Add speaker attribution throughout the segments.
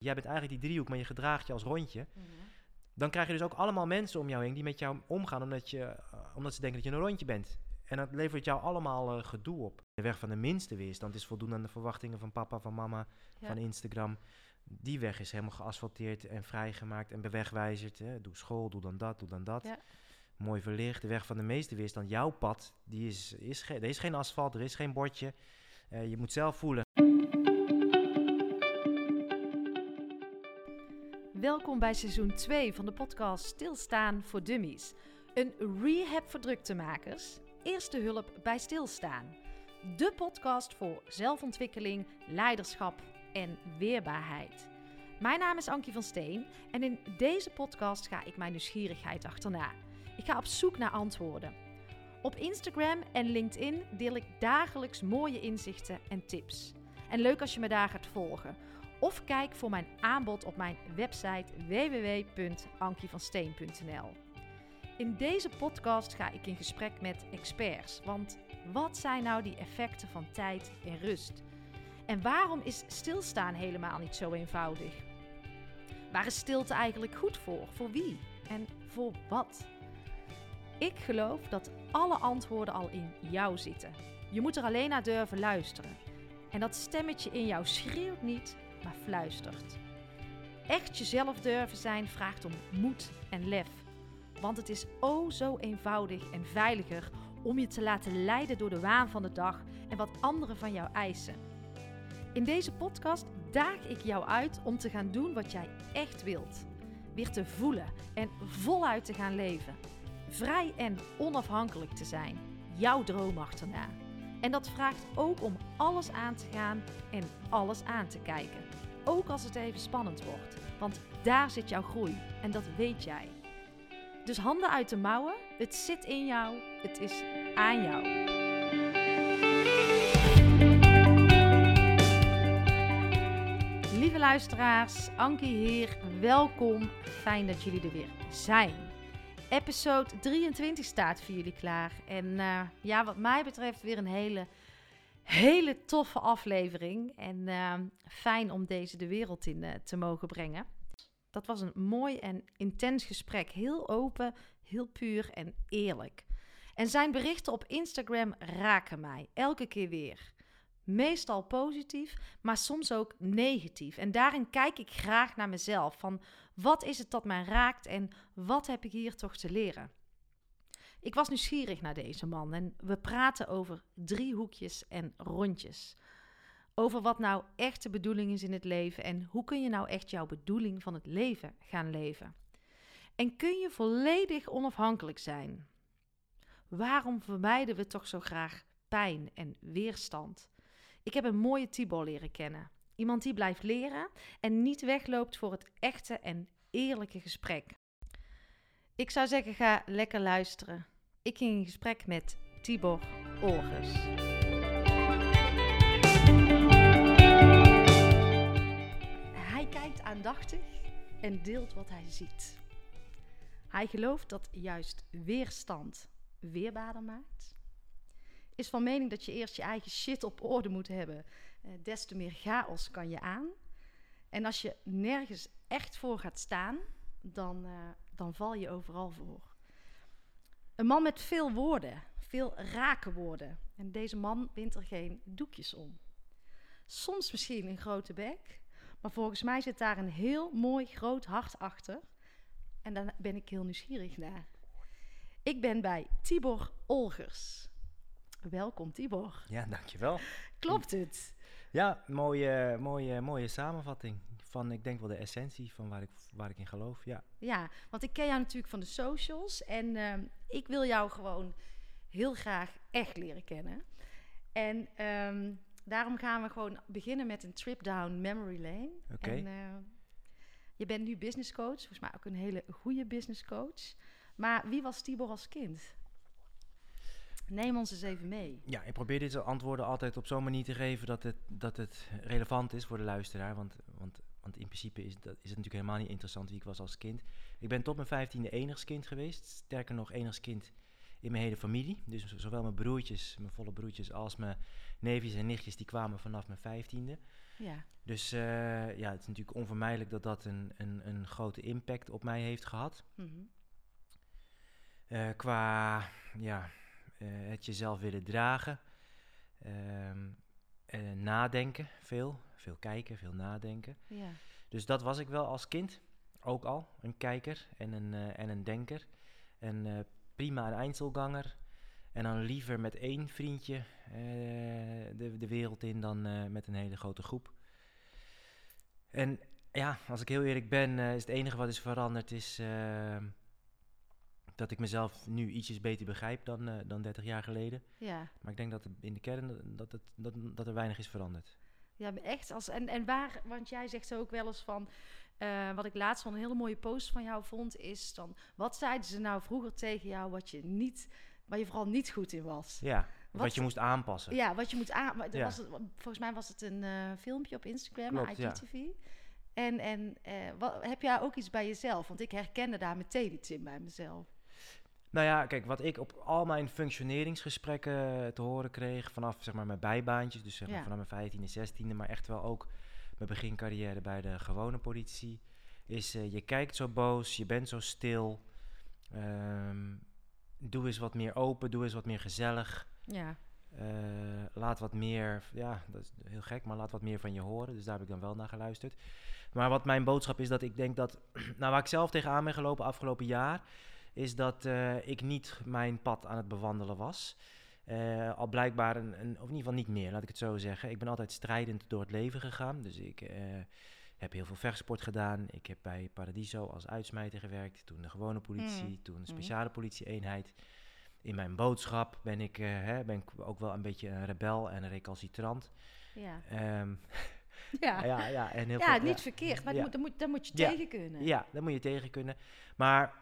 Speaker 1: Jij bent eigenlijk die driehoek, maar je gedraagt je als rondje. Dan krijg je dus ook allemaal mensen om jou heen die met jou omgaan omdat, je, eh, omdat ze denken dat je een rondje bent. En dat levert jou allemaal eh, gedoe op. De weg van de minste weerstand is voldoen aan de verwachtingen van papa, van mama,
Speaker 2: Ja.
Speaker 1: van Instagram. Die weg is helemaal geasfalteerd en vrijgemaakt en bewegwijzerd. Hè. Doe school, doe dan dat, doe dan dat.
Speaker 2: Ja.
Speaker 1: Mooi verlicht. De weg van de meeste weerstand, jouw pad, die is, is er is geen asfalt, er is geen bordje. Eh, je moet zelf voelen.
Speaker 2: Welkom bij seizoen 2 van de podcast Stilstaan voor Dummies. Een rehab voor druktemakers. Eerste hulp bij stilstaan. De podcast voor zelfontwikkeling, leiderschap en weerbaarheid. Mijn naam is Ankie van Steen en in deze podcast ga ik mijn nieuwsgierigheid achterna. Ik ga op zoek naar antwoorden. Op Instagram en LinkedIn deel ik dagelijks mooie inzichten en tips. En leuk als je me daar gaat volgen. Of kijk voor mijn aanbod op mijn website www.ankievansteen.nl. In deze podcast ga ik in gesprek met experts. Want wat zijn nou die effecten van tijd en rust? En waarom is stilstaan helemaal niet zo eenvoudig? Waar is stilte eigenlijk goed voor? Voor wie? En voor wat? Ik geloof dat alle antwoorden al in jou zitten. Je moet er alleen naar durven luisteren. En dat stemmetje in jou schreeuwt niet, maar fluistert. Echt jezelf durven zijn vraagt om moed en lef. Want het is o zo eenvoudig en veiliger om je te laten leiden door de waan van de dag en wat anderen van jou eisen. In deze podcast daag ik jou uit om te gaan doen wat jij echt wilt. Weer te voelen en voluit te gaan leven. Vrij en onafhankelijk te zijn. Jouw droom achterna. En dat vraagt ook om alles aan te gaan en alles aan te kijken. Ook als het even spannend wordt. Want daar zit jouw groei en dat weet jij. Dus handen uit de mouwen. Het zit in jou. Het is aan jou. Lieve luisteraars, Ankie hier. Welkom. Fijn dat jullie er weer zijn. Episode 23 staat voor jullie klaar. En eh, ja, wat mij betreft weer een hele, hele toffe aflevering. En eh, fijn om deze de wereld in eh, te mogen brengen. Dat was een mooi en intens gesprek. Heel open, heel puur en eerlijk. En zijn berichten op Instagram raken mij elke keer weer. Meestal positief, maar soms ook negatief. En daarin kijk ik graag naar mezelf. Van wat is het dat mij raakt en wat heb ik hier toch te leren? Ik was nieuwsgierig naar deze man en we praten over driehoekjes en rondjes. Over wat nou echt de bedoeling is in het leven en hoe kun je nou echt jouw bedoeling van het leven gaan leven. En kun je volledig onafhankelijk zijn? Waarom vermijden we toch zo graag pijn en weerstand? Ik heb een mooie Tibor leren kennen. Iemand die blijft leren en niet wegloopt voor het echte en eerlijke gesprek. Ik zou zeggen, ga lekker luisteren. Ik ging in gesprek met Tibor Olgers. Hij kijkt aandachtig en deelt wat hij ziet. Hij gelooft dat juist weerstand weerbaarder maakt. Is van mening dat je eerst je eigen shit op orde moet hebben. Eh, des te meer chaos kan je aan. En als je nergens echt voor gaat staan, dan, eh, dan val je overal voor. Een man met veel woorden, veel rake woorden. En deze man wint er geen doekjes om. Soms misschien een grote bek, maar volgens mij zit daar een heel mooi groot hart achter. En daar ben ik heel nieuwsgierig naar. Ik ben bij Tibor Olgers. Welkom Tibor.
Speaker 1: Ja, dankjewel.
Speaker 2: Klopt het?
Speaker 1: Ja, mooie, mooie, mooie samenvatting van, ik denk wel de essentie van waar ik, waar ik in geloof. Ja,
Speaker 2: Ja, want ik ken jou natuurlijk van de socials en ehm, ik wil jou gewoon heel graag echt leren kennen. En ehm, daarom gaan we gewoon beginnen met een trip down memory lane.
Speaker 1: Oké.
Speaker 2: En, eh, je bent nu business coach, volgens mij ook een hele goede business coach. Maar wie was Tibor als kind? Neem ons eens even mee.
Speaker 1: ja ik probeer dit antwoorden altijd op zo'n manier te geven dat het, dat het relevant is voor de luisteraar. Want, want, want in principe is, dat, is het natuurlijk helemaal niet interessant wie ik was als kind. Ik ben tot mijn vijftiende enigskind geweest. Sterker nog, enigskind in mijn hele familie. Dus zowel mijn broertjes, mijn volle broertjes, als mijn neefjes en nichtjes, die kwamen vanaf mijn vijftiende.
Speaker 2: Ja.
Speaker 1: Dus eh, ja, het is natuurlijk onvermijdelijk dat dat een, een, een grote impact op mij heeft gehad.
Speaker 2: Mhm.
Speaker 1: Eh, qua ja, het jezelf willen dragen. Ehm, eh, nadenken, veel. Veel kijken, veel nadenken.
Speaker 2: Ja.
Speaker 1: Dus dat was ik wel als kind. Ook al. Een kijker en een, eh, en een denker. En eh, prima een Einzelganger. En dan liever met één vriendje eh, de, de wereld in dan eh, met een hele grote groep. En ja, als ik heel eerlijk ben, eh, is het enige wat is veranderd is ehm, dat ik mezelf nu ietsjes beter begrijp dan, eh, dan 30 jaar geleden.
Speaker 2: Ja.
Speaker 1: Maar ik denk dat in de kern dat, dat, het, dat, dat er weinig is veranderd.
Speaker 2: Ja, maar echt. Als, en, en waar, want jij zegt zo ook wel eens van. eh, wat ik laatst van een hele mooie post van jou vond, is dan. Wat zeiden ze nou vroeger tegen jou wat je niet. waar je vooral niet goed in was?
Speaker 1: Ja, wat,
Speaker 2: Wat-
Speaker 1: je moest aanpassen.
Speaker 2: Ja, wat je moet aan. maar er
Speaker 1: Ja.
Speaker 2: Was het, volgens mij was het een eh, filmpje op Instagram,
Speaker 1: Klopt, ja.
Speaker 2: IGTV. En, en eh, wat, heb jij ook iets bij jezelf? Want ik herkende daar meteen iets in bij mezelf.
Speaker 1: Nou ja, kijk, wat ik op al mijn functioneringsgesprekken te horen kreeg, vanaf zeg maar mijn bijbaantjes, dus zeg maar
Speaker 2: Ja.
Speaker 1: vanaf mijn 15e, 16e, maar echt wel ook mijn begincarrière bij de gewone politie, is eh, je kijkt zo boos, je bent zo stil, ehm, doe eens wat meer open, doe eens wat meer gezellig,
Speaker 2: Ja.
Speaker 1: eh, laat wat meer, ja, dat is heel gek, maar laat wat meer van je horen, dus daar heb ik dan wel naar geluisterd. Maar wat mijn boodschap is, dat ik denk dat, nou waar ik zelf tegenaan ben gelopen afgelopen jaar, is dat eh, ik niet mijn pad aan het bewandelen was. Eh, al blijkbaar, een, een, of in ieder geval niet meer, laat ik het zo zeggen. Ik ben altijd strijdend door het leven gegaan. Dus ik eh, heb heel veel vechtsport gedaan. Ik heb bij Paradiso als uitsmijter gewerkt. Toen de gewone politie,
Speaker 2: Mm.
Speaker 1: toen een speciale politieeenheid. In mijn boodschap ben ik, hè, ben ik ook wel een beetje een rebel en een recalcitrant.
Speaker 2: Ja.
Speaker 1: Ehm,
Speaker 2: Ja.
Speaker 1: ja, ja, en heel
Speaker 2: Ja,
Speaker 1: veel,
Speaker 2: niet verkeerd, maar
Speaker 1: Ja.
Speaker 2: daar, moet, moet, je tegen kunnen.
Speaker 1: Ja, daar moet je tegen kunnen. Maar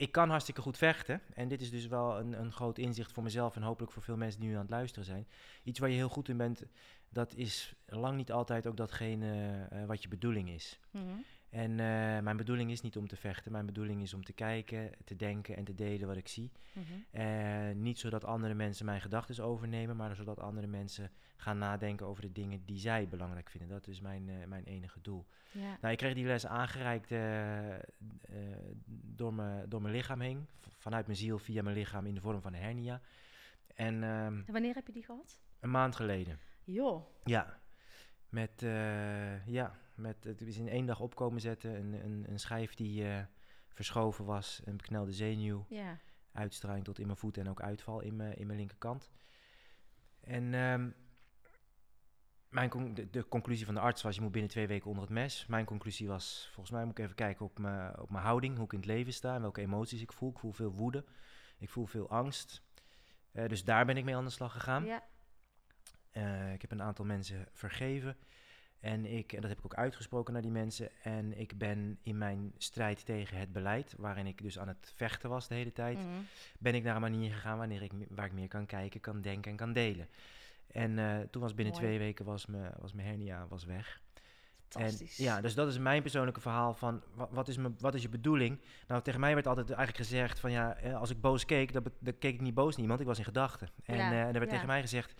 Speaker 1: ik kan hartstikke goed vechten. En dit is dus wel een, een groot inzicht voor mezelf en hopelijk voor veel mensen die nu aan het luisteren zijn. Iets waar je heel goed in bent, dat is lang niet altijd ook datgene eh, wat je bedoeling is.
Speaker 2: Mhm.
Speaker 1: En eh, mijn bedoeling is niet om te vechten. Mijn bedoeling is om te kijken, te denken en te delen wat ik zie.
Speaker 2: Mhm.
Speaker 1: Eh, niet zodat andere mensen mijn gedachten overnemen, maar zodat andere mensen gaan nadenken over de dingen die zij belangrijk vinden. Dat is mijn, eh, mijn enige doel.
Speaker 2: Ja.
Speaker 1: Nou, ik kreeg die les aangereikt door, me, door mijn lichaam heen. vanuit mijn ziel via mijn lichaam in de vorm van een hernia. En ehm,
Speaker 2: En wanneer heb je die gehad?
Speaker 1: een maand geleden.
Speaker 2: Joh.
Speaker 1: Ja. Met, ja, met, het is in één dag opkomen zetten. Een, een, een schijf die eh, verschoven was. Een beknelde zenuw.
Speaker 2: Ja.
Speaker 1: Uitstraling tot in mijn voet en ook uitval in mijn, in mijn linkerkant. En ehm, mijn con- de, de conclusie van de arts was, je moet binnen twee weken onder het mes. Mijn conclusie was, volgens mij moet ik even kijken op mijn, op mijn houding, hoe ik in het leven sta en welke emoties ik voel. Ik voel veel woede, ik voel veel angst. Eh, dus daar ben ik mee aan de slag gegaan.
Speaker 2: Ja.
Speaker 1: Eh, ik heb een aantal mensen vergeven. En, ik, en dat heb ik ook uitgesproken naar die mensen. En ik ben in mijn strijd tegen het beleid, waarin ik dus aan het vechten was de hele tijd,
Speaker 2: Mhm.
Speaker 1: ben ik naar een manier gegaan wanneer ik, waar ik meer kan kijken, kan denken en kan delen. En eh, toen was binnen
Speaker 2: Mooi.
Speaker 1: twee weken was mijn, was mijn hernia was weg. En, ja, dus dat is mijn persoonlijke verhaal van wa- wat is, mijn, wat is je bedoeling? Nou, tegen mij werd altijd eigenlijk gezegd van ja, eh, als ik boos keek, dan, keek ik niet boos naar iemand, ik was in gedachten. En
Speaker 2: Ja,
Speaker 1: eh, er werd
Speaker 2: ja.
Speaker 1: tegen mij gezegd,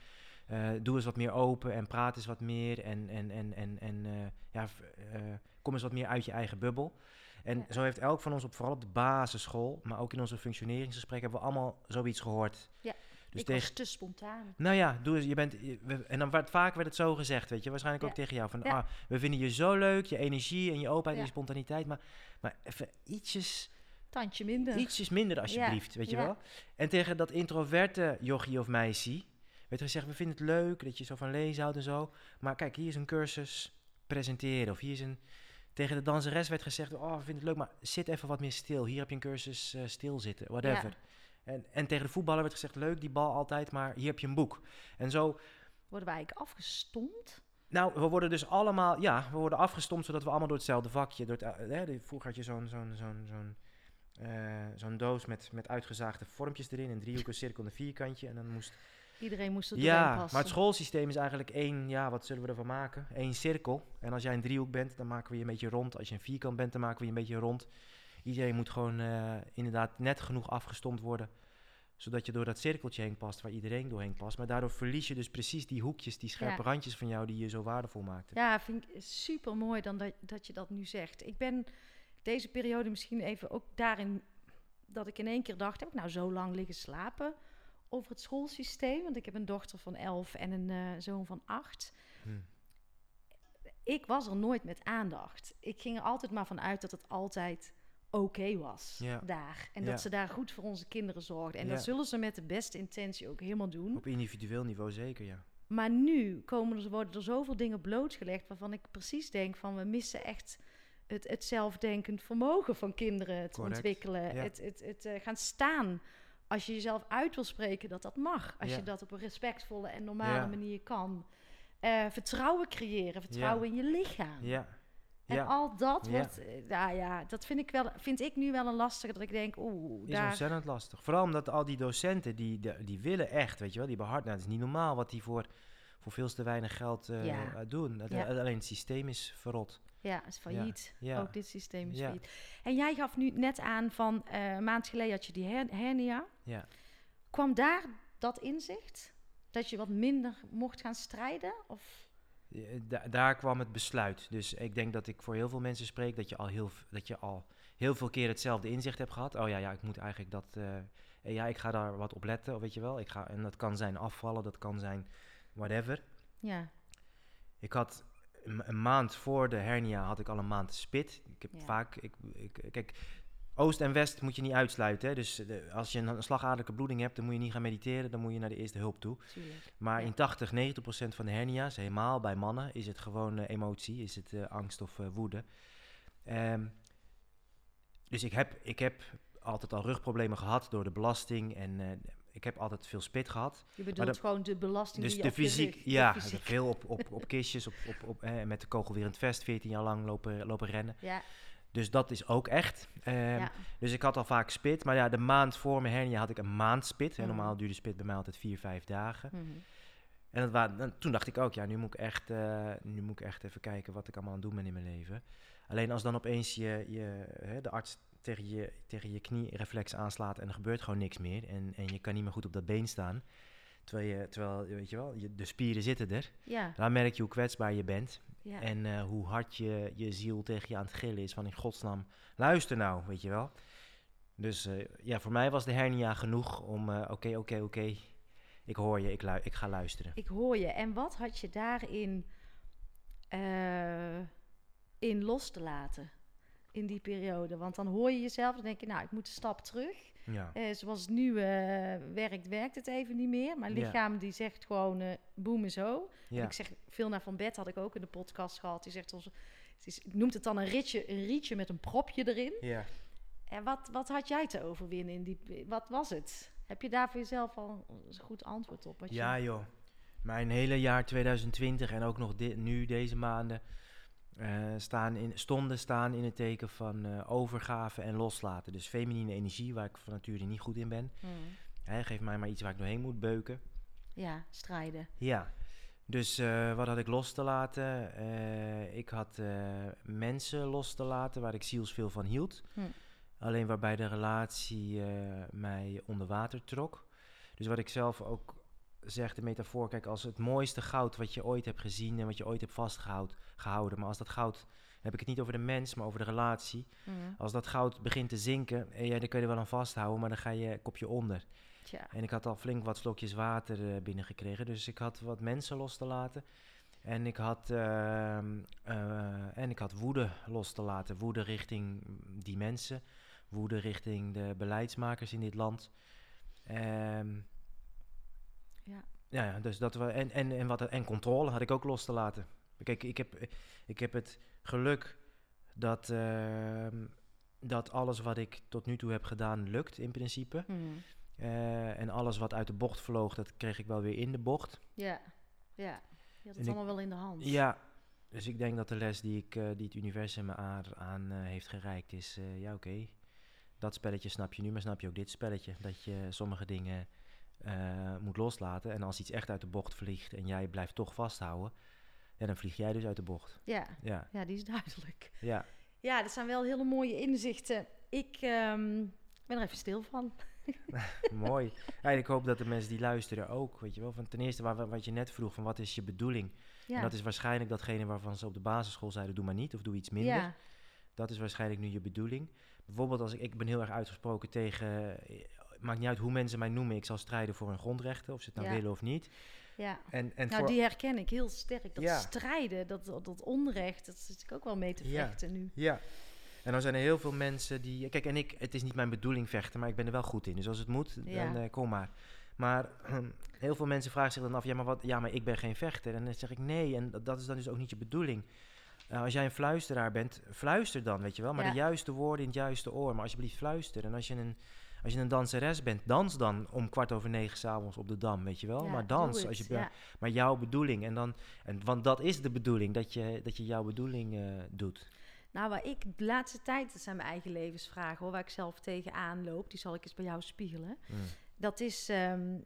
Speaker 1: eh, doe eens wat meer open en praat eens wat meer en, en, en, en, en eh, ja, eh, kom eens wat meer uit je eigen bubbel. En
Speaker 2: Ja.
Speaker 1: zo heeft elk van ons, op, vooral op de basisschool, maar ook in onze functioneringsgesprekken, hebben we allemaal zoiets gehoord.
Speaker 2: Ja,
Speaker 1: Dus
Speaker 2: ik
Speaker 1: tegen,
Speaker 2: was te spontaan.
Speaker 1: nou ja, doe eens, je bent, je- en dan werd, vaak werd het zo gezegd, weet je, waarschijnlijk ook tegen jou, van
Speaker 2: Ja.
Speaker 1: ah, we vinden je zo leuk, je energie en je openheid en je spontaniteit, maar, maar even ietsjes,
Speaker 2: Tandje minder.
Speaker 1: ietsjes minder alsjeblieft, weet je wel. En tegen dat introverte jochie of meisje werd er gezegd, we vinden het leuk dat je zo van lezen houdt en zo, maar kijk, hier is een cursus presenteren, of hier is een, tegen de danseres werd gezegd, oh, we vinden het leuk, maar zit even wat meer stil, hier heb je een cursus eh, stilzitten, whatever. En, en tegen de voetballer werd gezegd, leuk die bal altijd, maar hier heb je een boek. En zo
Speaker 2: Worden wij eigenlijk afgestompt?
Speaker 1: nou, we worden dus allemaal, ja, we worden afgestompt zodat we allemaal door hetzelfde vakje, door het, eh, vroeger had je zo'n zo'n zo'n zo'n eh, zo'n doos met, met uitgezaagde vormpjes erin, een driehoek, een cirkel, een vierkantje, en dan moest...
Speaker 2: Iedereen moest er doorheen
Speaker 1: Ja,
Speaker 2: passen.
Speaker 1: maar het schoolsysteem is eigenlijk één, ja, wat zullen we ervan maken? Eén cirkel. En als jij een driehoek bent, dan maken we je een beetje rond. Als je een vierkant bent, dan maken we je een beetje rond. Iedereen moet gewoon eh, inderdaad net genoeg afgestompt worden, zodat je door dat cirkeltje heen past waar iedereen doorheen past. Maar daardoor verlies je dus precies die hoekjes, die scherpe
Speaker 2: Ja.
Speaker 1: randjes van jou die je zo waardevol maakten.
Speaker 2: Ja, vind ik super mooi dan dat, dat je dat nu zegt. Ik ben deze periode misschien even ook daarin dat ik in één keer dacht: heb ik nou zo lang liggen slapen over het schoolsysteem? Want ik heb een dochter van elf en een eh, zoon van acht.
Speaker 1: Hm.
Speaker 2: Ik was er nooit met aandacht. Ik ging er altijd maar van uit dat het altijd oké was
Speaker 1: Ja.
Speaker 2: daar. En
Speaker 1: Ja.
Speaker 2: dat ze daar goed voor onze kinderen zorgden. En
Speaker 1: Ja.
Speaker 2: dat zullen ze met de beste intentie ook helemaal doen.
Speaker 1: Op individueel niveau zeker, ja.
Speaker 2: Maar nu komen er, worden er zoveel dingen blootgelegd waarvan ik precies denk van we missen echt het, het zelfdenkend vermogen van kinderen te
Speaker 1: Correct,
Speaker 2: ontwikkelen. Het, het, het eh, gaan staan. Als je jezelf uit wil spreken, dat dat mag. Als
Speaker 1: Ja.
Speaker 2: je dat op een respectvolle en normale
Speaker 1: Ja.
Speaker 2: manier kan. Eh, vertrouwen creëren, vertrouwen in je lichaam.
Speaker 1: Ja.
Speaker 2: En al dat wordt, eh, ja, ja, dat vind ik, wel, vind ik nu wel een lastige. Dat ik denk, oeh,
Speaker 1: is
Speaker 2: daar.
Speaker 1: ontzettend lastig. Vooral omdat al die docenten, die, die, die willen echt, weet je wel, die hebben hard. Nou, het is niet normaal wat die voor, voor veel te weinig geld eh, doen. Alleen het systeem is verrot.
Speaker 2: Ja, is failliet.
Speaker 1: Ja.
Speaker 2: Ook dit systeem is
Speaker 1: Ja.
Speaker 2: failliet. En jij gaf nu net aan van eh, een maand geleden had je die her- hernia.
Speaker 1: Ja.
Speaker 2: Kwam daar dat inzicht? Dat je wat minder mocht gaan strijden? Of?
Speaker 1: Da- daar kwam het besluit. Dus ik denk dat ik voor heel veel mensen spreek dat je al heel, dat je al heel veel keer hetzelfde inzicht hebt gehad. Oh ja, ja, ik moet eigenlijk dat. eh, ja, ik ga daar wat op letten, of weet je wel. Ik ga, en dat kan zijn afvallen, dat kan zijn whatever.
Speaker 2: Ja,
Speaker 1: Ik had een, ma- een maand voor de hernia had ik al een maand spit. Ik heb
Speaker 2: Ja.
Speaker 1: vaak, ik, ik, kijk, oost en west moet je niet uitsluiten. Hè? Dus de- als je een, een slagaderlijke bloeding hebt, dan moet je niet gaan mediteren, dan moet je naar de eerste hulp toe.
Speaker 2: tuurlijk.
Speaker 1: Maar
Speaker 2: Ja.
Speaker 1: in 80, 90 procent van de hernia's, helemaal bij mannen, is het gewoon eh, emotie, is het eh, angst of eh, woede. Ehm, dus ik heb, ik heb altijd al rugproblemen gehad door de belasting en ik heb altijd veel spit gehad.
Speaker 2: Je bedoelt
Speaker 1: dat-
Speaker 2: gewoon de belasting
Speaker 1: Dus
Speaker 2: die
Speaker 1: de fysiek,
Speaker 2: de
Speaker 1: ja,
Speaker 2: fysiek.
Speaker 1: veel op, op, op kistjes, op, op, op, eh, met de kogel weer in het vest, 14 jaar lang lopen, lopen rennen.
Speaker 2: Ja,
Speaker 1: Dus dat is ook echt. Ehm,
Speaker 2: ja.
Speaker 1: Dus ik had al vaak spit, maar ja, de maand voor mijn hernia had ik een maand spit. En
Speaker 2: Mhm.
Speaker 1: normaal duurde spit bij mij altijd 4, 5 dagen.
Speaker 2: Mhm.
Speaker 1: En dat wa- dan, toen dacht ik ook, ja, nu moet ik, echt, eh, nu moet ik echt even kijken wat ik allemaal aan het doen ben in mijn leven. Alleen als dan opeens je, je, hè, de arts tegen je, tegen je knie-reflex aanslaat en er gebeurt gewoon niks meer. En, en je kan niet meer goed op dat been staan. Terwijl, je, terwijl weet je wel, je, de spieren zitten er.
Speaker 2: ja,
Speaker 1: Dan merk je hoe kwetsbaar je bent.
Speaker 2: ja.
Speaker 1: En eh, hoe hard je, je ziel tegen je aan het gillen is van in godsnaam, luister nou, weet je wel. Dus eh, ja, voor mij was de hernia genoeg om, eh, oké, oké, oké, ik hoor je, ik, lu- ik ga luisteren.
Speaker 2: Ik hoor je. En wat had je daarin in los te laten? In die periode. Want dan hoor je jezelf en denk je, nou, ik moet een stap terug.
Speaker 1: Ja,
Speaker 2: Eh, zoals het nu eh, werkt, werkt het even niet meer. Mijn
Speaker 1: Ja.
Speaker 2: lichaam die zegt gewoon, eh boem en zo. En
Speaker 1: ja,
Speaker 2: ik zeg, veel naar Van Bed had ik ook in de podcast gehad. Die zegt, ons, het is, noemt het dan een, ritje, een rietje met een propje erin.
Speaker 1: ja.
Speaker 2: En wat, wat had jij te overwinnen in die... Wat was het? Heb je daar voor jezelf al een goed antwoord op? Wat je-
Speaker 1: Ja joh, mijn hele jaar 2020 en ook nog di- nu deze maanden staan in, stonden staan in het teken van eh, overgave en loslaten. Dus feminine energie, waar ik van nature niet goed in ben.
Speaker 2: Hmm.
Speaker 1: Hè, geef mij maar iets waar ik doorheen moet beuken.
Speaker 2: Ja, strijden.
Speaker 1: Ja, dus eh, wat had ik los te laten? Eh, ik had eh, mensen los te laten waar ik zielsveel van hield.
Speaker 2: Hm.
Speaker 1: Alleen waarbij de relatie eh, mij onder water trok. Dus wat ik zelf ook zeg, de metafoor, kijk, als het mooiste goud wat je ooit hebt gezien en wat je ooit hebt vastgehouden, gehouden, maar als dat goud, heb ik het niet over de mens, maar over de relatie.
Speaker 2: Hmm.
Speaker 1: Als dat goud begint te zinken, eh, ja, dan kun je er wel aan vasthouden, maar dan ga je kopje onder.
Speaker 2: Tja.
Speaker 1: En ik had al flink wat slokjes water eh, binnengekregen. Dus ik had wat mensen los te laten. En ik had, ehm, eh, en ik had woede los te laten. Woede richting die mensen. Woede richting de beleidsmakers in dit land. Ehm,
Speaker 2: ja,
Speaker 1: ja, dus dat we, en, en, en, wat, en controle had ik ook los te laten. Kijk, ik heb, ik heb het geluk dat, ehm, dat alles wat ik tot nu toe heb gedaan lukt in principe.
Speaker 2: Hmm.
Speaker 1: Eh, en alles wat uit de bocht vloog, dat kreeg ik wel weer in de bocht.
Speaker 2: Ja. Ja. Je had het
Speaker 1: En ik-
Speaker 2: allemaal wel in de hand.
Speaker 1: Ja, dus ik denk dat de les die, ik, eh, die het universum me aan, aan eh, heeft gereikt is... ja, oké, dat spelletje snap je nu, maar snap je ook dit spelletje? Dat je sommige dingen moet loslaten. En als iets echt uit de bocht vliegt en jij blijft toch vasthouden... Ja, dan vlieg jij dus uit de bocht.
Speaker 2: Ja.
Speaker 1: Ja,
Speaker 2: Ja, die is duidelijk.
Speaker 1: ja.
Speaker 2: Ja, dat zijn wel hele mooie inzichten. Ik ehm, ben er even stil van.
Speaker 1: Mooi. Ja, ik hoop dat de mensen die luisteren ook, weet je wel. Van ten eerste waar, wat je net vroeg, van wat is je bedoeling?
Speaker 2: Ja.
Speaker 1: En dat is waarschijnlijk datgene waarvan ze op de basisschool zeiden, doe maar niet of doe iets minder.
Speaker 2: ja.
Speaker 1: Dat is waarschijnlijk nu je bedoeling. Bijvoorbeeld als ik, ik ben heel erg uitgesproken tegen, eh, maakt niet uit hoe mensen mij noemen, ik zal strijden voor hun grondrechten, of ze het nou willen of niet.
Speaker 2: Ja.
Speaker 1: En, en
Speaker 2: Nou,
Speaker 1: voor,
Speaker 2: die herken ik heel sterk. Dat
Speaker 1: Ja.
Speaker 2: strijden, dat, dat, onrecht, dat zit ik ook wel mee te
Speaker 1: Ja.
Speaker 2: vechten nu.
Speaker 1: Ja. En dan zijn er heel veel mensen die... Kijk, en ik, het is niet mijn bedoeling vechten, maar ik ben er wel goed in. Dus als het moet, dan eh, kom maar. Maar heel veel mensen vragen zich dan af, ja maar, wat, ja, maar ik ben geen vechter. En dan zeg ik nee, en dat- is dan dus ook niet je bedoeling. Eh, als jij een fluisteraar bent, fluister dan, weet je wel. Maar
Speaker 2: Ja.
Speaker 1: de juiste woorden in het juiste oor. Maar alsjeblieft fluister. En als je een, als je een danseres bent, dans dan om kwart over negen s'avonds op de Dam, weet je wel.
Speaker 2: Ja,
Speaker 1: maar dans, als je,
Speaker 2: ja.
Speaker 1: maar jouw bedoeling. En dan, en, want dat is de bedoeling, dat je, dat je jouw bedoeling eh, doet.
Speaker 2: Nou, waar ik de laatste tijd, dat zijn mijn eigen levensvragen hoor, waar ik zelf tegenaan loop, die zal ik eens bij jou spiegelen.
Speaker 1: Mm.
Speaker 2: Dat is ehm,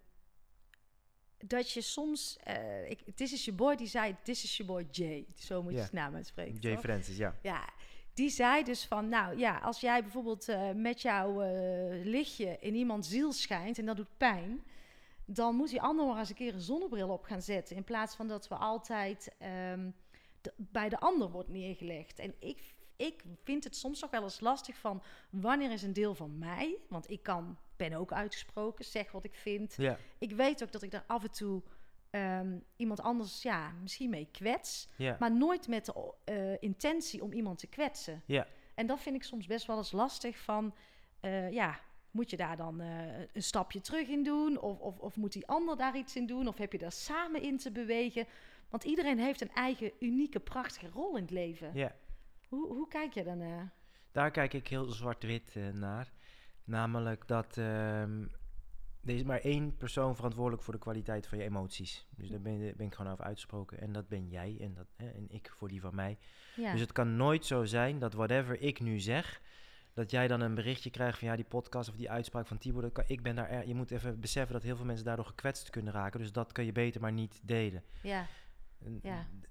Speaker 2: dat je soms, eh ik, This is your boy, die zei, This is your boy Jay. Zo moet je zijn naam uitspreken.
Speaker 1: Jay
Speaker 2: toch?
Speaker 1: Francis, ja.
Speaker 2: Ja, die zei dus van, nou ja, als jij bijvoorbeeld eh, met jouw eh, lichtje in iemands ziel schijnt en dat doet pijn, dan moet die ander maar eens een keer een zonnebril op gaan zetten. In plaats van dat we altijd ehm, de- bij de ander wordt neergelegd. En ik, ik vind het soms nog wel eens lastig van, wanneer is een deel van mij? Want ik kan, ben ook uitgesproken, zeg wat ik vind.
Speaker 1: Ja,
Speaker 2: Ik weet ook dat ik daar af en toe ehm, iemand anders, ja, misschien mee kwets. Maar nooit met de eh, intentie om iemand te kwetsen.
Speaker 1: Ja.
Speaker 2: En dat vind ik soms best wel eens lastig van, eh, ja, moet je daar dan eh, een stapje terug in doen? Of, of, of moet die ander daar iets in doen? Of heb je daar samen in te bewegen? Want iedereen heeft een eigen unieke, prachtige rol in het leven.
Speaker 1: ja.
Speaker 2: Hoe, hoe kijk je dan naar?
Speaker 1: Daar kijk ik heel zwart-wit naar. Namelijk dat ehm, er is maar één persoon verantwoordelijk voor de kwaliteit van je emoties. Dus daar ben, ben ik gewoon over uitgesproken. En dat ben jij en, dat, hè, en ik voor die van mij.
Speaker 2: Ja,
Speaker 1: Dus het kan nooit zo zijn dat whatever ik nu zeg, dat jij dan een berichtje krijgt van ja, die podcast of die uitspraak van Tibor, dat kan, ik ben daar, er- je moet even beseffen dat heel veel mensen daardoor gekwetst kunnen raken. Dus dat kun je beter maar niet delen.
Speaker 2: ja.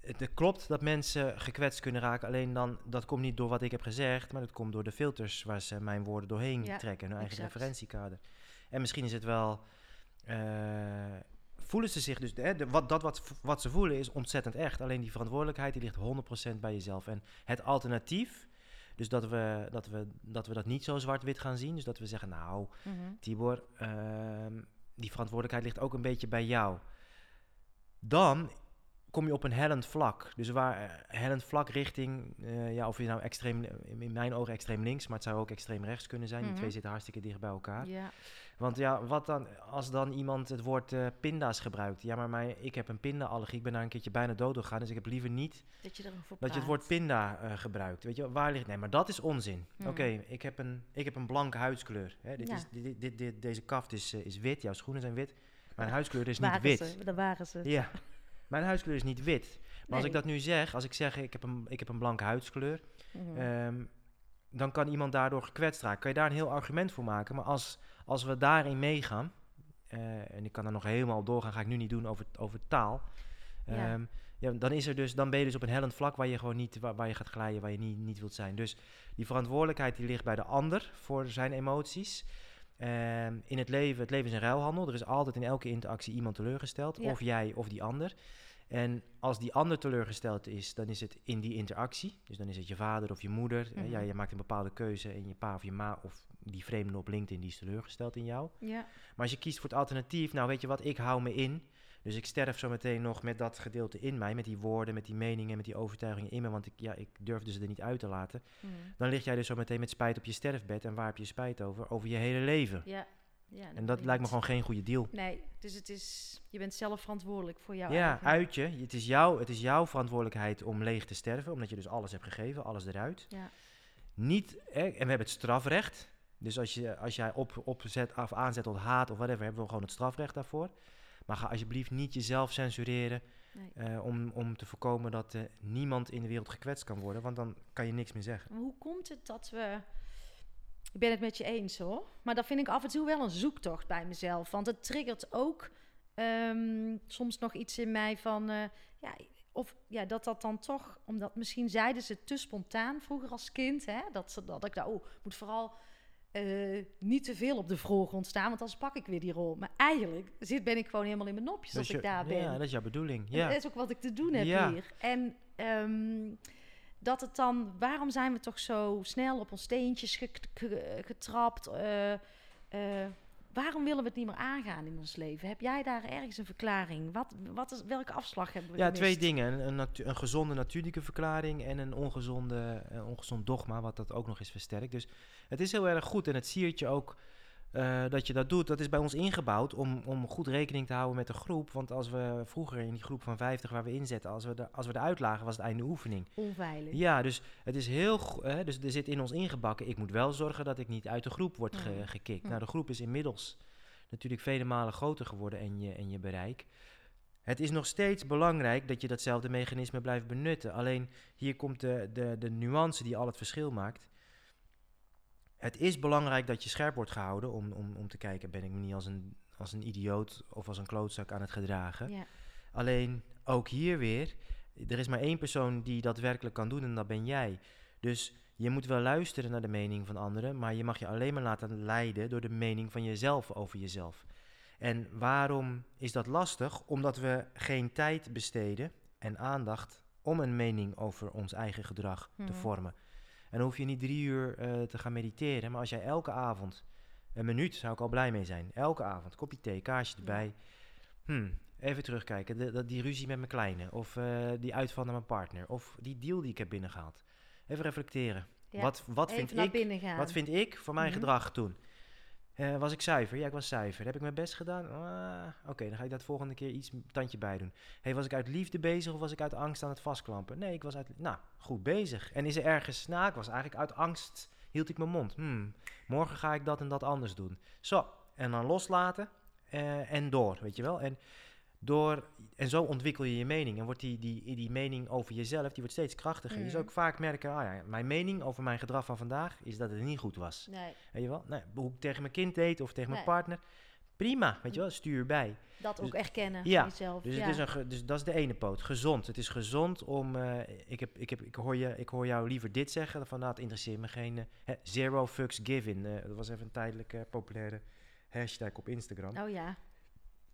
Speaker 1: Het, het klopt dat mensen gekwetst kunnen raken, alleen dan, dat komt niet door wat ik heb gezegd, maar dat komt door de filters waar ze mijn woorden doorheen
Speaker 2: Ja,
Speaker 1: trekken, hun eigen
Speaker 2: exact.
Speaker 1: referentiekader. En misschien is het wel, eh, voelen ze zich dus, hè, de, wat, dat wat, wat ze voelen is ontzettend echt, alleen die verantwoordelijkheid die ligt 100% bij jezelf. En het alternatief, dus dat we dat, we, dat, we dat niet zo zwart-wit gaan zien, dus dat we zeggen, nou,
Speaker 2: mhm.
Speaker 1: Tibor, ehm, die verantwoordelijkheid ligt ook een beetje bij jou. Dan kom je op een hellend vlak. Dus waar eh, hellend vlak richting, eh, ja, of je nou extreem, in mijn ogen extreem links, maar het zou ook extreem rechts kunnen zijn.
Speaker 2: Mhm.
Speaker 1: Die twee zitten hartstikke dicht bij elkaar.
Speaker 2: ja,
Speaker 1: Want ja, wat dan, als dan iemand het woord eh, pinda's gebruikt. Ja, maar mijn, ik heb een pinda-allergie, ik ben daar een keertje bijna dood gegaan, dus ik heb liever niet
Speaker 2: dat je
Speaker 1: dat je het woord pinda gebruikt. Weet je, waar ligt... Nee, maar dat is onzin.
Speaker 2: Mhm.
Speaker 1: Oké, ik, heb een, ik heb een blanke huidskleur. Hè, dit
Speaker 2: Ja.
Speaker 1: is, dit, dit, dit- deze kaft is, is wit, jouw schoenen zijn wit. Mijn huidskleur is niet
Speaker 2: Waren
Speaker 1: wit.
Speaker 2: Ze, daar waren ze.
Speaker 1: Ja, mijn huidskleur is niet wit. Maar als ik dat nu zeg, als ik zeg ik heb een, ik heb een blanke huidskleur,
Speaker 2: Mhm.
Speaker 1: ehm, dan kan iemand daardoor gekwetst raken. Kan je daar een heel argument voor maken. Maar als, als we daarin meegaan, eh, en ik kan er nog helemaal doorgaan, ga ik nu niet doen over, over taal.
Speaker 2: Ja.
Speaker 1: Ehm, ja, dan, is er dus, dan ben je dus op een hellend vlak waar je gewoon niet, waar, waar je gaat glijden, waar je niet, niet wilt zijn. Dus die verantwoordelijkheid die ligt bij de ander voor zijn emoties. Ehm, in het leven, het leven is een ruilhandel. Er is altijd in elke interactie iemand teleurgesteld.
Speaker 2: Ja.
Speaker 1: Of jij of die ander. En als die ander teleurgesteld is, dan is het in die interactie. Dus dan is het je vader of je moeder.
Speaker 2: Mhm.
Speaker 1: ja, je maakt een bepaalde keuze en je pa of je ma of die vreemde op LinkedIn die is teleurgesteld in jou.
Speaker 2: ja,
Speaker 1: Maar als je kiest voor het alternatief, nou weet je wat, ik hou me in. Dus ik sterf zo meteen nog met dat gedeelte in mij, met die woorden, met die meningen, met die overtuigingen in me, want ik, ja, ik durfde ze er niet uit te laten.
Speaker 2: mhm.
Speaker 1: Dan lig jij dus zo meteen met spijt op je sterfbed. En waar heb je spijt over? Over je hele leven.
Speaker 2: ja. Ja
Speaker 1: En dat lijkt me gewoon geen goede deal.
Speaker 2: Nee, dus het is, je bent zelf verantwoordelijk voor jouw
Speaker 1: Ja,
Speaker 2: eigen...
Speaker 1: uit je. Het is, jouw, het is jouw verantwoordelijkheid om leeg te sterven, omdat je dus alles hebt gegeven, alles eruit.
Speaker 2: Ja.
Speaker 1: Niet, en we hebben het strafrecht. Dus als, je, als jij op, opzet of aanzet tot haat of whatever, hebben we gewoon het strafrecht daarvoor. Maar ga alsjeblieft niet jezelf censureren
Speaker 2: Nee.
Speaker 1: eh, om, om te voorkomen dat eh, niemand in de wereld gekwetst kan worden, want dan kan je niks meer zeggen.
Speaker 2: Maar hoe komt het dat we... Ik ben het met je eens hoor. Maar dat vind ik af en toe wel een zoektocht bij mezelf. Want het triggert ook ehm, soms nog iets in mij van... eh, ja, of ja, dat dat dan toch... Omdat misschien zeiden ze te spontaan vroeger als kind. Hè, dat, ze, dat ik daar... Oh, moet vooral eh, niet te veel op de voorgrond staan, want anders pak ik weer die rol. Maar eigenlijk zit, ben ik gewoon helemaal in mijn nopjes
Speaker 1: Dat
Speaker 2: als ik daar ben.
Speaker 1: Ja, dat is jouw bedoeling.
Speaker 2: En
Speaker 1: Ja.
Speaker 2: Dat is ook wat ik te doen heb
Speaker 1: Ja.
Speaker 2: hier. En ehm, dat het dan, waarom zijn we toch zo snel op ons steentjes ge- ge- getrapt? Eh, eh, waarom willen we het niet meer aangaan in ons leven? Heb jij daar ergens een verklaring? Wat, wat is, welke afslag hebben we
Speaker 1: Ja,
Speaker 2: gemist?
Speaker 1: twee dingen. Een, een, gezonde natuurlijke verklaring en een ongezonde, een ongezond dogma, wat dat ook nog eens versterkt. Dus het is heel erg goed en het siert je ook eh, dat je dat doet. Dat is bij ons ingebouwd om, om goed rekening te houden met de groep. Want als we vroeger in die groep van 50 waar we inzetten, als we, de, als we eruit lagen, was het einde oefening.
Speaker 2: Onveilig.
Speaker 1: Ja, dus het is heel dus er zit in ons ingebakken. Ik moet wel zorgen dat ik niet uit de groep word ge-
Speaker 2: Mhm.
Speaker 1: gekikt.
Speaker 2: Mhm.
Speaker 1: Nou, de groep is inmiddels natuurlijk vele malen groter geworden en je, en je bereik. Het is nog steeds belangrijk dat je datzelfde mechanisme blijft benutten. Alleen hier komt de, de, de nuance die al het verschil maakt. Het is belangrijk dat je scherp wordt gehouden om, om, om te kijken, ben ik me niet als een, als een idioot of als een klootzak aan het gedragen.
Speaker 2: Ja.
Speaker 1: Alleen ook hier weer, er is maar één persoon die dat werkelijk kan doen en dat ben jij. Dus je moet wel luisteren naar de mening van anderen, maar je mag je alleen maar laten leiden door de mening van jezelf over jezelf. En waarom is dat lastig? Omdat we geen tijd besteden en aandacht om een mening over ons eigen gedrag te
Speaker 2: Mhm.
Speaker 1: vormen. En dan hoef je niet drie uur eh, te gaan mediteren, maar als jij elke avond, een minuut zou ik al blij mee zijn, elke avond, kopje thee, kaarsje erbij, hmm, even terugkijken, de, dat, die ruzie met mijn kleine, of eh, die uitval naar mijn partner, of die deal die ik heb binnengehaald. Even reflecteren.
Speaker 2: Ja,
Speaker 1: Wat, wat,
Speaker 2: Even
Speaker 1: vind ik, wat vind ik van mijn
Speaker 2: Mhm.
Speaker 1: gedrag toen? Eh, was ik zuiver? Ja, ik was zuiver. Heb ik mijn best gedaan? Ah, Oké, dan ga ik dat volgende keer iets tandje bij doen. Hey, was ik uit liefde bezig of was ik uit angst aan het vastklampen? Nee, ik was uit... Nou, goed bezig. En is er ergens... Nou, ik was eigenlijk uit angst... Hield ik mijn mond. Hmm, morgen ga ik dat en dat anders doen. Zo, en dan loslaten eh, en door, weet je wel. En, door, en zo ontwikkel je je mening. En wordt die, die, die mening over jezelf, die wordt steeds krachtiger. Je
Speaker 2: Mhm.
Speaker 1: zal ook vaak merken, ah ja, mijn mening over mijn gedrag van vandaag... is dat het niet goed was.
Speaker 2: Nee,
Speaker 1: Weet je wel? Nee, hoe ik tegen mijn kind deed of tegen mijn partner. Prima, weet je wel, stuur bij.
Speaker 2: dat
Speaker 1: Dus-
Speaker 2: ook erkennen
Speaker 1: ja,
Speaker 2: van jezelf.
Speaker 1: Dus,
Speaker 2: ja.
Speaker 1: het is een dus dat is de ene poot. Gezond. Het is gezond om. eh, ik, heb, ik, heb, ik, hoor je, ik hoor jou liever dit zeggen. Van nou, het interesseert me geen. eh, zero fucks given. Eh, dat was even een tijdelijk eh, populaire hashtag op Instagram.
Speaker 2: Oh ja,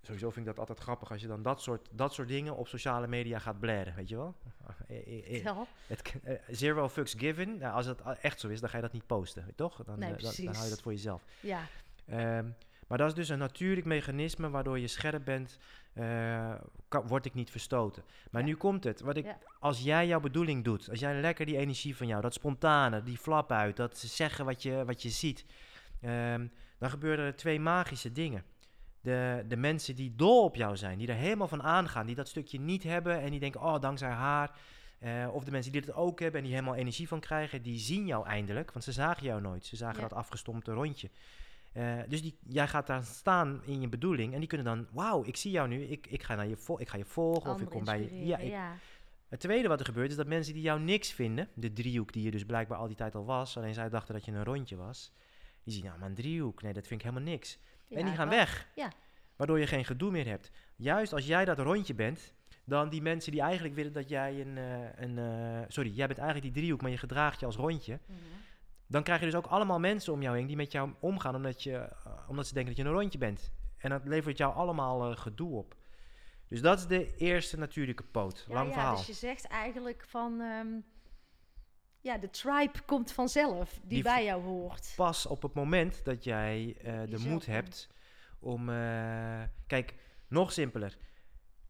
Speaker 1: Sowieso vind ik dat altijd grappig als je dan dat soort, dat soort dingen op sociale media gaat blaren. Weet je wel? Eh, eh, eh, het, zero fucks given. Nou, als het echt zo is, dan ga je dat niet posten. toch? Dan,
Speaker 2: Nee,
Speaker 1: dan, dan hou je dat voor jezelf.
Speaker 2: Ja,
Speaker 1: Ehm, maar dat is dus een natuurlijk mechanisme waardoor je scherp bent, kan, word ik niet verstoten. Maar
Speaker 2: Ja.
Speaker 1: nu komt het. Wat ik,
Speaker 2: Ja.
Speaker 1: Als jij jouw bedoeling doet, als jij lekker die energie van jou, dat spontane, die flap uit, dat zeggen wat je, wat je ziet, ehm, dan gebeuren er twee magische dingen. De, de mensen die dol op jou zijn, die er helemaal van aangaan, die dat stukje niet hebben en die denken, oh, dankzij haar. eh, of de mensen die het ook hebben en die helemaal energie van krijgen, die zien jou eindelijk, want ze zagen jou nooit. Ze zagen
Speaker 2: Ja.
Speaker 1: dat afgestompte rondje. Eh, dus die, jij gaat daar staan in je bedoeling en die kunnen dan, wauw, ik zie jou nu, ik, ik, ga, naar je ik ga je volgen of ik kom bij je. Ja,
Speaker 2: inspireren,
Speaker 1: ik-
Speaker 2: ja.
Speaker 1: het tweede wat er gebeurt is dat mensen die jou niks vinden, de driehoek die je dus blijkbaar al die tijd al was, alleen zij dachten dat je een rondje was, die zien, nou maar een driehoek, nee dat vind ik helemaal niks. En die gaan weg,
Speaker 2: Ja.
Speaker 1: waardoor je geen gedoe meer hebt. Juist als jij dat rondje bent, dan die mensen die eigenlijk willen dat jij een, eh, een eh, sorry, jij bent eigenlijk die driehoek, maar je gedraagt je als rondje,
Speaker 2: Mhm.
Speaker 1: dan krijg je dus ook allemaal mensen om jou heen die met jou omgaan omdat, je, eh, omdat ze denken dat je een rondje bent. En dat levert jou allemaal gedoe op. Dus dat is de eerste natuurlijke poot.
Speaker 2: Ja,
Speaker 1: Lang
Speaker 2: ja,
Speaker 1: verhaal.
Speaker 2: Dus je zegt eigenlijk van, ehm, ja, de tribe komt vanzelf, die, bij jou hoort.
Speaker 1: pas op het moment dat jij eh, de moed hebt om. eh, kijk, nog simpeler.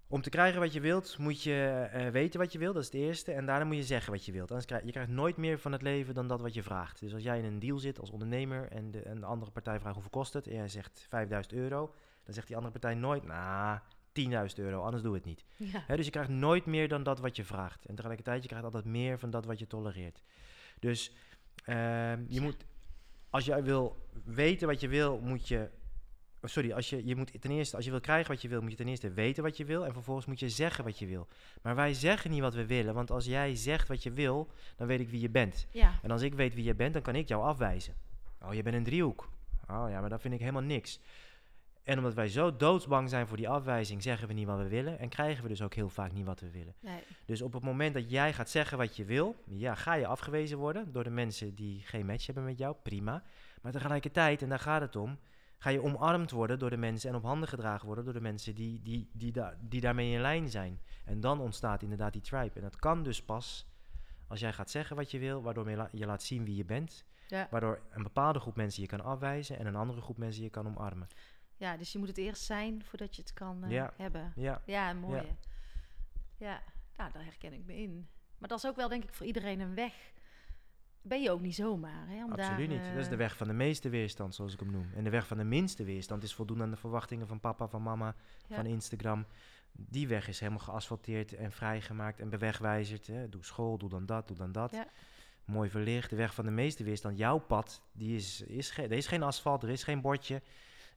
Speaker 1: Om te krijgen wat je wilt, moet je eh, weten wat je wilt. Dat is het eerste. En daarna moet je zeggen wat je wilt. Anders krijg je krijgt nooit meer van het leven dan dat wat je vraagt. Dus als jij in een deal zit als ondernemer en de, en de andere partij vraagt hoeveel kost het. En jij zegt 5000 euro. Dan zegt die andere partij nooit, nou, 10.000 euro, anders doe het niet.
Speaker 2: Ja.
Speaker 1: Dus je krijgt nooit meer dan dat wat je vraagt. En tegelijkertijd, je krijgt altijd meer van dat wat je tolereert. Dus ehm, je
Speaker 2: Ja.
Speaker 1: moet, als jij wil weten wat je wil, moet je. oh, Sorry, als je, je moet ten eerste, als je wil krijgen wat je wil, moet je ten eerste weten wat je wil. En vervolgens moet je zeggen wat je wil. Maar wij zeggen niet wat we willen. Want als jij zegt wat je wil, dan weet ik wie je bent.
Speaker 2: ja.
Speaker 1: En als ik weet wie je bent, dan kan ik jou afwijzen. Oh, je bent een driehoek. Oh ja, maar dat vind ik helemaal niks. En omdat wij zo doodsbang zijn voor die afwijzing, zeggen we niet wat we willen. En krijgen we dus ook heel vaak niet wat we willen.
Speaker 2: Nee.
Speaker 1: Dus op het moment dat jij gaat zeggen wat je wil, ja, ga je afgewezen worden door de mensen die geen match hebben met jou. Prima. Maar tegelijkertijd, en daar gaat het om, ga je omarmd worden door de mensen en op handen gedragen worden door de mensen die, die, die, da die daarmee in lijn zijn. En dan ontstaat inderdaad die tribe. En dat kan dus pas als jij gaat zeggen wat je wil, waardoor je, la- je laat zien wie je bent.
Speaker 2: Ja.
Speaker 1: Waardoor een bepaalde groep mensen je kan afwijzen en een andere groep mensen je kan omarmen.
Speaker 2: Ja, dus je moet het eerst zijn voordat je het kan eh,
Speaker 1: Ja.
Speaker 2: hebben.
Speaker 1: Ja,
Speaker 2: Ja, mooi.
Speaker 1: Ja.
Speaker 2: Ja. ja, nou, daar herken ik me in. Maar dat is ook wel, denk ik, voor iedereen een weg. Ben je ook niet zomaar, hè? Om
Speaker 1: absoluut
Speaker 2: daar,
Speaker 1: niet. Dat is de
Speaker 2: eh,
Speaker 1: weg van de meeste weerstand, zoals ik hem noem. En de weg van de minste weerstand is voldoen aan de verwachtingen van papa, van mama,
Speaker 2: Ja.
Speaker 1: van Instagram. Die weg is helemaal geasfalteerd en vrijgemaakt en bewegwijzerd. Hè. Doe school, doe dan dat, doe dan dat.
Speaker 2: Ja.
Speaker 1: Mooi verlicht. De weg van de meeste weerstand, jouw pad, die is, is ge- er is geen asfalt, er is geen bordje.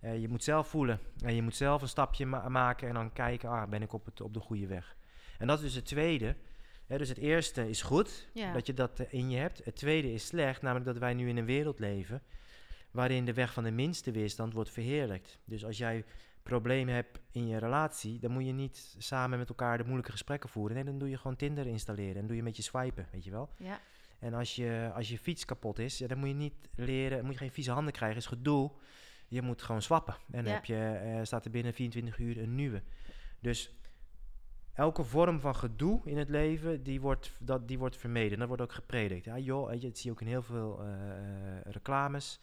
Speaker 1: Eh, je moet zelf voelen. En je moet zelf een stapje ma- maken en dan kijken, ah, ben ik op, het, op de goede weg. En dat is dus het tweede. Hè, dus het eerste is goed,
Speaker 2: Ja.
Speaker 1: dat je dat eh, in je hebt. Het tweede is slecht, namelijk dat wij nu in een wereld leven waarin de weg van de minste weerstand wordt verheerlijkt. Dus als jij problemen hebt in je relatie, dan moet je niet samen met elkaar de moeilijke gesprekken voeren. Nee, dan doe je gewoon Tinder installeren en doe je met je swipen, weet je wel.
Speaker 2: Ja,
Speaker 1: En als je, als je fiets kapot is, ja, dan moet je niet leren, dan moet je geen vieze handen krijgen, is gedoe. Je moet gewoon swappen. En dan heb je, eh, staat er binnen 24 uur een nieuwe. Dus elke vorm van gedoe in het leven, die wordt, dat, die wordt vermeden. Dat wordt ook gepredikt. Ja, joh, je, dat zie je ook in heel veel eh, eh, reclames.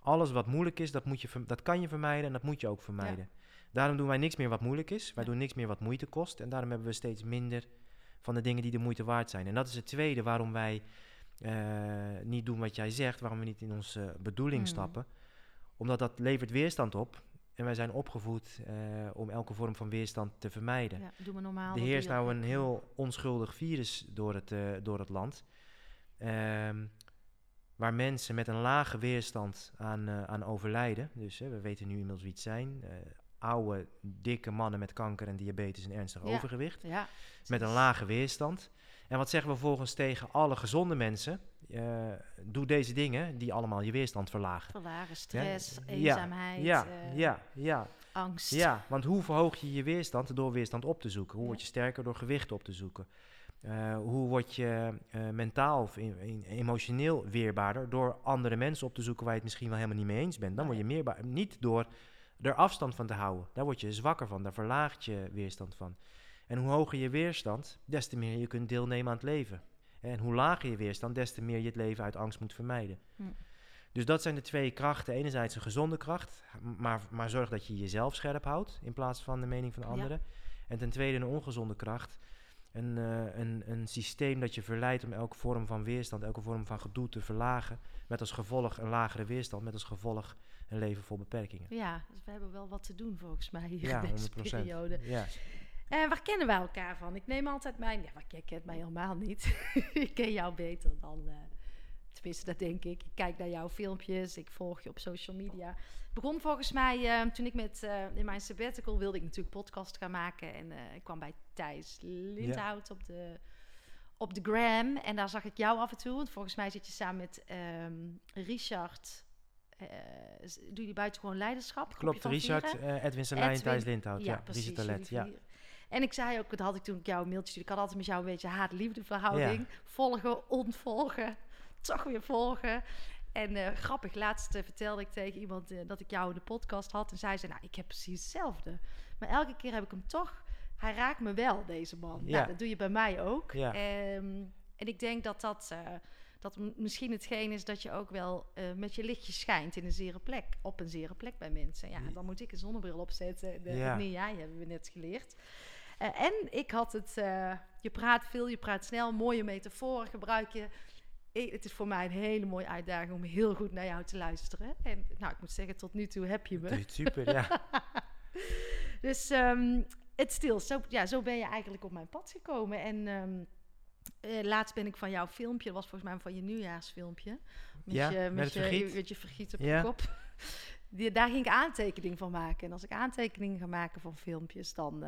Speaker 1: Alles wat moeilijk is, dat, moet je, dat kan je vermijden en dat moet je ook vermijden. Daarom doen wij niks meer wat moeilijk is. Wij
Speaker 2: Ja.
Speaker 1: doen niks meer wat moeite kost. En daarom hebben we steeds minder van de dingen die de moeite waard zijn. En dat is het tweede waarom wij niet doen wat jij zegt, waarom we niet in onze bedoeling
Speaker 2: Mm.
Speaker 1: stappen. Omdat dat levert weerstand op. En wij zijn opgevoed eh, om elke vorm van weerstand te vermijden.
Speaker 2: ja, doe maar normaal.
Speaker 1: Er heerst nou een heel onschuldig virus door het, eh, door het land. Ehm, waar mensen met een lage weerstand aan, eh, aan overlijden. Dus we weten nu inmiddels wie het zijn. Oude, dikke mannen met kanker en diabetes en ernstig
Speaker 2: Ja.
Speaker 1: overgewicht.
Speaker 2: Ja.
Speaker 1: Met een lage weerstand. En wat zeggen we volgens tegen alle gezonde mensen? Eh, doe deze dingen die allemaal je weerstand verlagen.
Speaker 2: Verlagen, stress,
Speaker 1: Ja.
Speaker 2: eenzaamheid,
Speaker 1: Ja,
Speaker 2: eh,
Speaker 1: ja, ja.
Speaker 2: angst.
Speaker 1: Ja, want hoe verhoog je je weerstand? Door weerstand op te zoeken. Hoe word je sterker? Door gewicht op te zoeken. Eh, hoe word je mentaal of in- in- emotioneel weerbaarder? Door andere mensen op te zoeken waar je het misschien wel helemaal niet mee eens bent. Dan word je meerbaar. Niet door er afstand van te houden. Daar word je zwakker van. Daar verlaagt je weerstand van. En hoe hoger je weerstand, des te meer je kunt deelnemen aan het leven. En hoe lager je weerstand, des te meer je het leven uit angst moet vermijden.
Speaker 2: Hm.
Speaker 1: Dus dat zijn de twee krachten. Enerzijds een gezonde kracht, maar, maar zorg dat je jezelf scherp houdt in plaats van de mening van anderen. En ten tweede een ongezonde kracht. Een, eh, een, een systeem dat je verleidt om elke vorm van weerstand, elke vorm van gedoe te verlagen. Met als gevolg een lagere weerstand, met als gevolg een leven vol beperkingen.
Speaker 2: Ja, dus we hebben wel wat te doen volgens mij hier
Speaker 1: Ja,
Speaker 2: in deze
Speaker 1: 100%.
Speaker 2: periode.
Speaker 1: Ja.
Speaker 2: En waar kennen wij elkaar van? Ik neem altijd mijn... Ja, maar jij kent mij helemaal niet. ik ken jou beter dan... eh, tenminste, dat denk ik. Ik kijk naar jouw filmpjes. Ik volg je op social media. Het begon volgens mij eh, toen ik met... eh, in mijn sabbatical wilde ik natuurlijk podcast gaan maken. En eh, ik kwam bij Thijs Lindhout op de... Op de gram. En daar zag ik jou af en toe. Want volgens mij zit je samen met ehm, Richard... eh, doe je buitengewoon leiderschap?
Speaker 1: Klopt, Richard, eh, Edwin Selijn,
Speaker 2: Edwin-
Speaker 1: Thijs Lindhout. Ja,
Speaker 2: precies,
Speaker 1: Richard Talet.
Speaker 2: jullie
Speaker 1: Ja.
Speaker 2: En ik zei ook, dat had ik toen ik jou een mailtje stuurde. Ik had altijd met jou een beetje haat-liefde verhouding. Volgen, ontvolgen, toch weer volgen. En eh, grappig, laatst eh, vertelde ik tegen iemand eh, dat ik jou in de podcast had. En zij zei, nou, ik heb precies hetzelfde. Maar elke keer heb ik hem toch... Hij raakt me wel, deze man.
Speaker 1: Ja.
Speaker 2: Nou, dat doe je bij mij ook.
Speaker 1: Ja.
Speaker 2: Ehm, en ik denk dat dat... dat misschien hetgeen is dat je ook wel met je lichtje schijnt in een zere plek. Op een zere plek bij mensen. Ja, dan moet ik een zonnebril opzetten. De,
Speaker 1: Ja.
Speaker 2: Nee, jij hebben we net geleerd. Eh, en ik had het... eh, je praat veel, je praat snel. Mooie metaforen gebruik je. Ik- het is voor mij een hele mooie uitdaging om heel goed naar jou te luisteren. En nou, ik moet zeggen, tot nu toe heb je me.
Speaker 1: Dat Super, ja.
Speaker 2: Dus ehm, het stil. Zo, ja, zo ben je eigenlijk op mijn pad gekomen. En ehm, eh, laatst ben ik van jouw filmpje, dat was volgens mij van je nieuwjaarsfilmpje. Met
Speaker 1: Ja,
Speaker 2: je,
Speaker 1: met
Speaker 2: je,
Speaker 1: vergiet.
Speaker 2: met je vergiet op
Speaker 1: Ja.
Speaker 2: je kop. Die, daar ging ik aantekening van maken. En als ik aantekeningen ga maken van filmpjes, dan,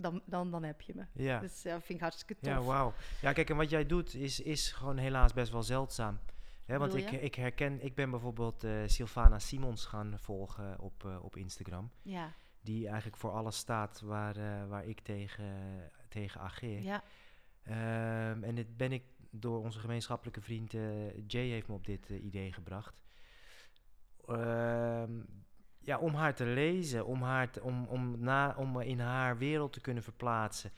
Speaker 2: dan, dan, dan heb je me.
Speaker 1: ja.
Speaker 2: Dus dat vind ik hartstikke tof.
Speaker 1: Ja, wauw. Ja, kijk, en wat jij doet is, is gewoon helaas best wel zeldzaam. Hè, want ik, ik herken, ik ben bijvoorbeeld eh Sylvana Simons gaan volgen op, eh, op Instagram.
Speaker 2: Ja,
Speaker 1: Die eigenlijk voor alles staat waar, eh, waar ik tegen, tegen ageer.
Speaker 2: ja,
Speaker 1: Ehm, en dit ben ik door onze gemeenschappelijke vriend Jay heeft me op dit idee gebracht. Ehm, ja, om haar te lezen, om, haar te- om, om, na, om in haar wereld te kunnen verplaatsen.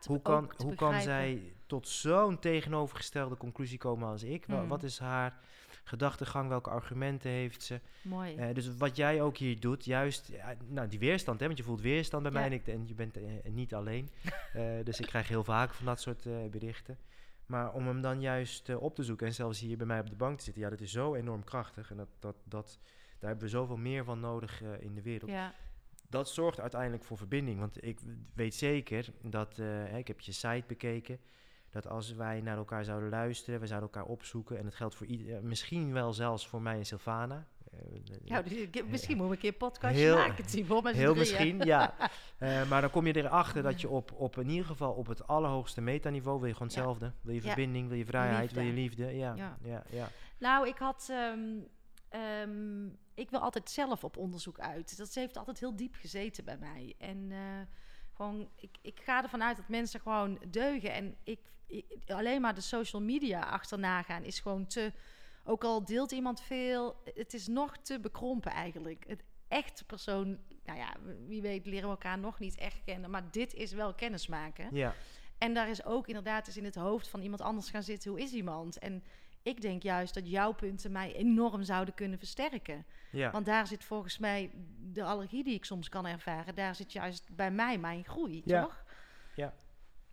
Speaker 2: te
Speaker 1: Hoe kan, hoe kan zij tot zo'n tegenovergestelde conclusie komen als ik?
Speaker 2: Hmm.
Speaker 1: Wat is haar gedachtegang? Welke argumenten heeft ze?
Speaker 2: Mooi.
Speaker 1: Eh, dus wat jij ook hier doet, juist ja, nou, die weerstand, hè, want je voelt weerstand bij
Speaker 2: Ja.
Speaker 1: mij en, ik, en je bent eh, niet alleen. Eh, dus ik krijg heel vaak van dat soort eh, berichten. Maar om hem dan juist eh, op te zoeken en zelfs hier bij mij op de bank te zitten, ja, dat is zo enorm krachtig. En dat, dat, dat, daar hebben we zoveel meer van nodig eh, in de wereld.
Speaker 2: ja,
Speaker 1: Dat zorgt uiteindelijk voor verbinding. Want ik weet zeker dat, eh, ik heb je site bekeken, dat als wij naar elkaar zouden luisteren, we zouden elkaar opzoeken. En dat geldt voor ieder, misschien wel zelfs voor mij en Sylvana. Eh,
Speaker 2: ja ik- misschien moeten we een keer een podcastje
Speaker 1: Heel-
Speaker 2: maken,
Speaker 1: Heel
Speaker 2: drieën.
Speaker 1: misschien, ja. Eh, maar dan kom je erachter dat je op, op in ieder geval op het allerhoogste metaniveau wil je gewoon
Speaker 2: Ja.
Speaker 1: hetzelfde. Wil je verbinding, wil je vrijheid, wil je liefde. Ja,
Speaker 2: Ja.
Speaker 1: ja. ja,
Speaker 2: Nou, ik had. ehm, ehm, ik wil altijd zelf op onderzoek uit. Dat heeft altijd heel diep gezeten bij mij. En eh, gewoon, ik, ik ga ervan uit dat mensen gewoon deugen. En ik, ik- alleen maar de social media achterna gaan is gewoon te. Ook al deelt iemand veel, het is nog te bekrompen eigenlijk. Het echte persoon, nou ja, wie weet leren we elkaar nog niet echt kennen. Maar dit is wel kennismaken.
Speaker 1: ja.
Speaker 2: En daar is ook inderdaad eens in het hoofd van iemand anders gaan zitten. Hoe is iemand? En ik denk juist dat jouw punten mij enorm zouden kunnen versterken.
Speaker 1: ja.
Speaker 2: Want daar zit volgens mij de allergie die ik soms kan ervaren. Daar zit juist bij mij mijn groei,
Speaker 1: Ja.
Speaker 2: toch?
Speaker 1: Ja.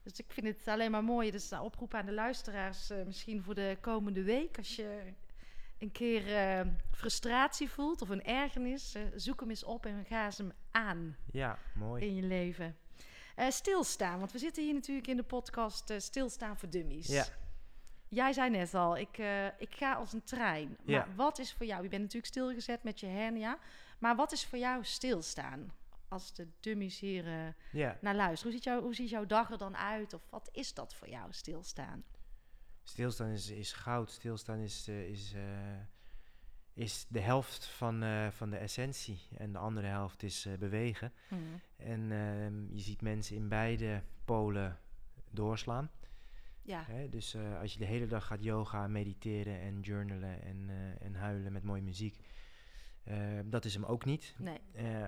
Speaker 2: Dus ik vind het alleen maar mooi. Dus een oproep aan de luisteraars. eh, misschien voor de komende week. Als je een keer eh, frustratie voelt of een ergernis. eh, zoek hem eens op en ga eens hem aan
Speaker 1: ja, mooi.
Speaker 2: in je leven. Stilstaan, want we zitten hier natuurlijk in de podcast Stilstaan voor Dummies.
Speaker 1: Ja.
Speaker 2: Jij zei net al, ik, eh, ik ga als een trein. Maar
Speaker 1: Ja.
Speaker 2: wat is voor jou, je bent natuurlijk stilgezet met je hernia, maar wat is voor jou stilstaan? Als de dummies hier eh,
Speaker 1: Ja.
Speaker 2: naar luisteren, hoe ziet, jou, hoe ziet jouw dag er dan uit? Of wat is dat voor jou, stilstaan?
Speaker 1: Stilstaan is, is goud. Stilstaan is, eh, is, is de helft van, van de essentie. En de andere helft is bewegen. En ehm, je ziet mensen in beide polen doorslaan.
Speaker 2: Ja,
Speaker 1: Hè? Dus eh, als je de hele dag gaat yoga, mediteren en journalen en, eh, en huilen met mooie muziek, eh, dat is hem ook niet.
Speaker 2: nee.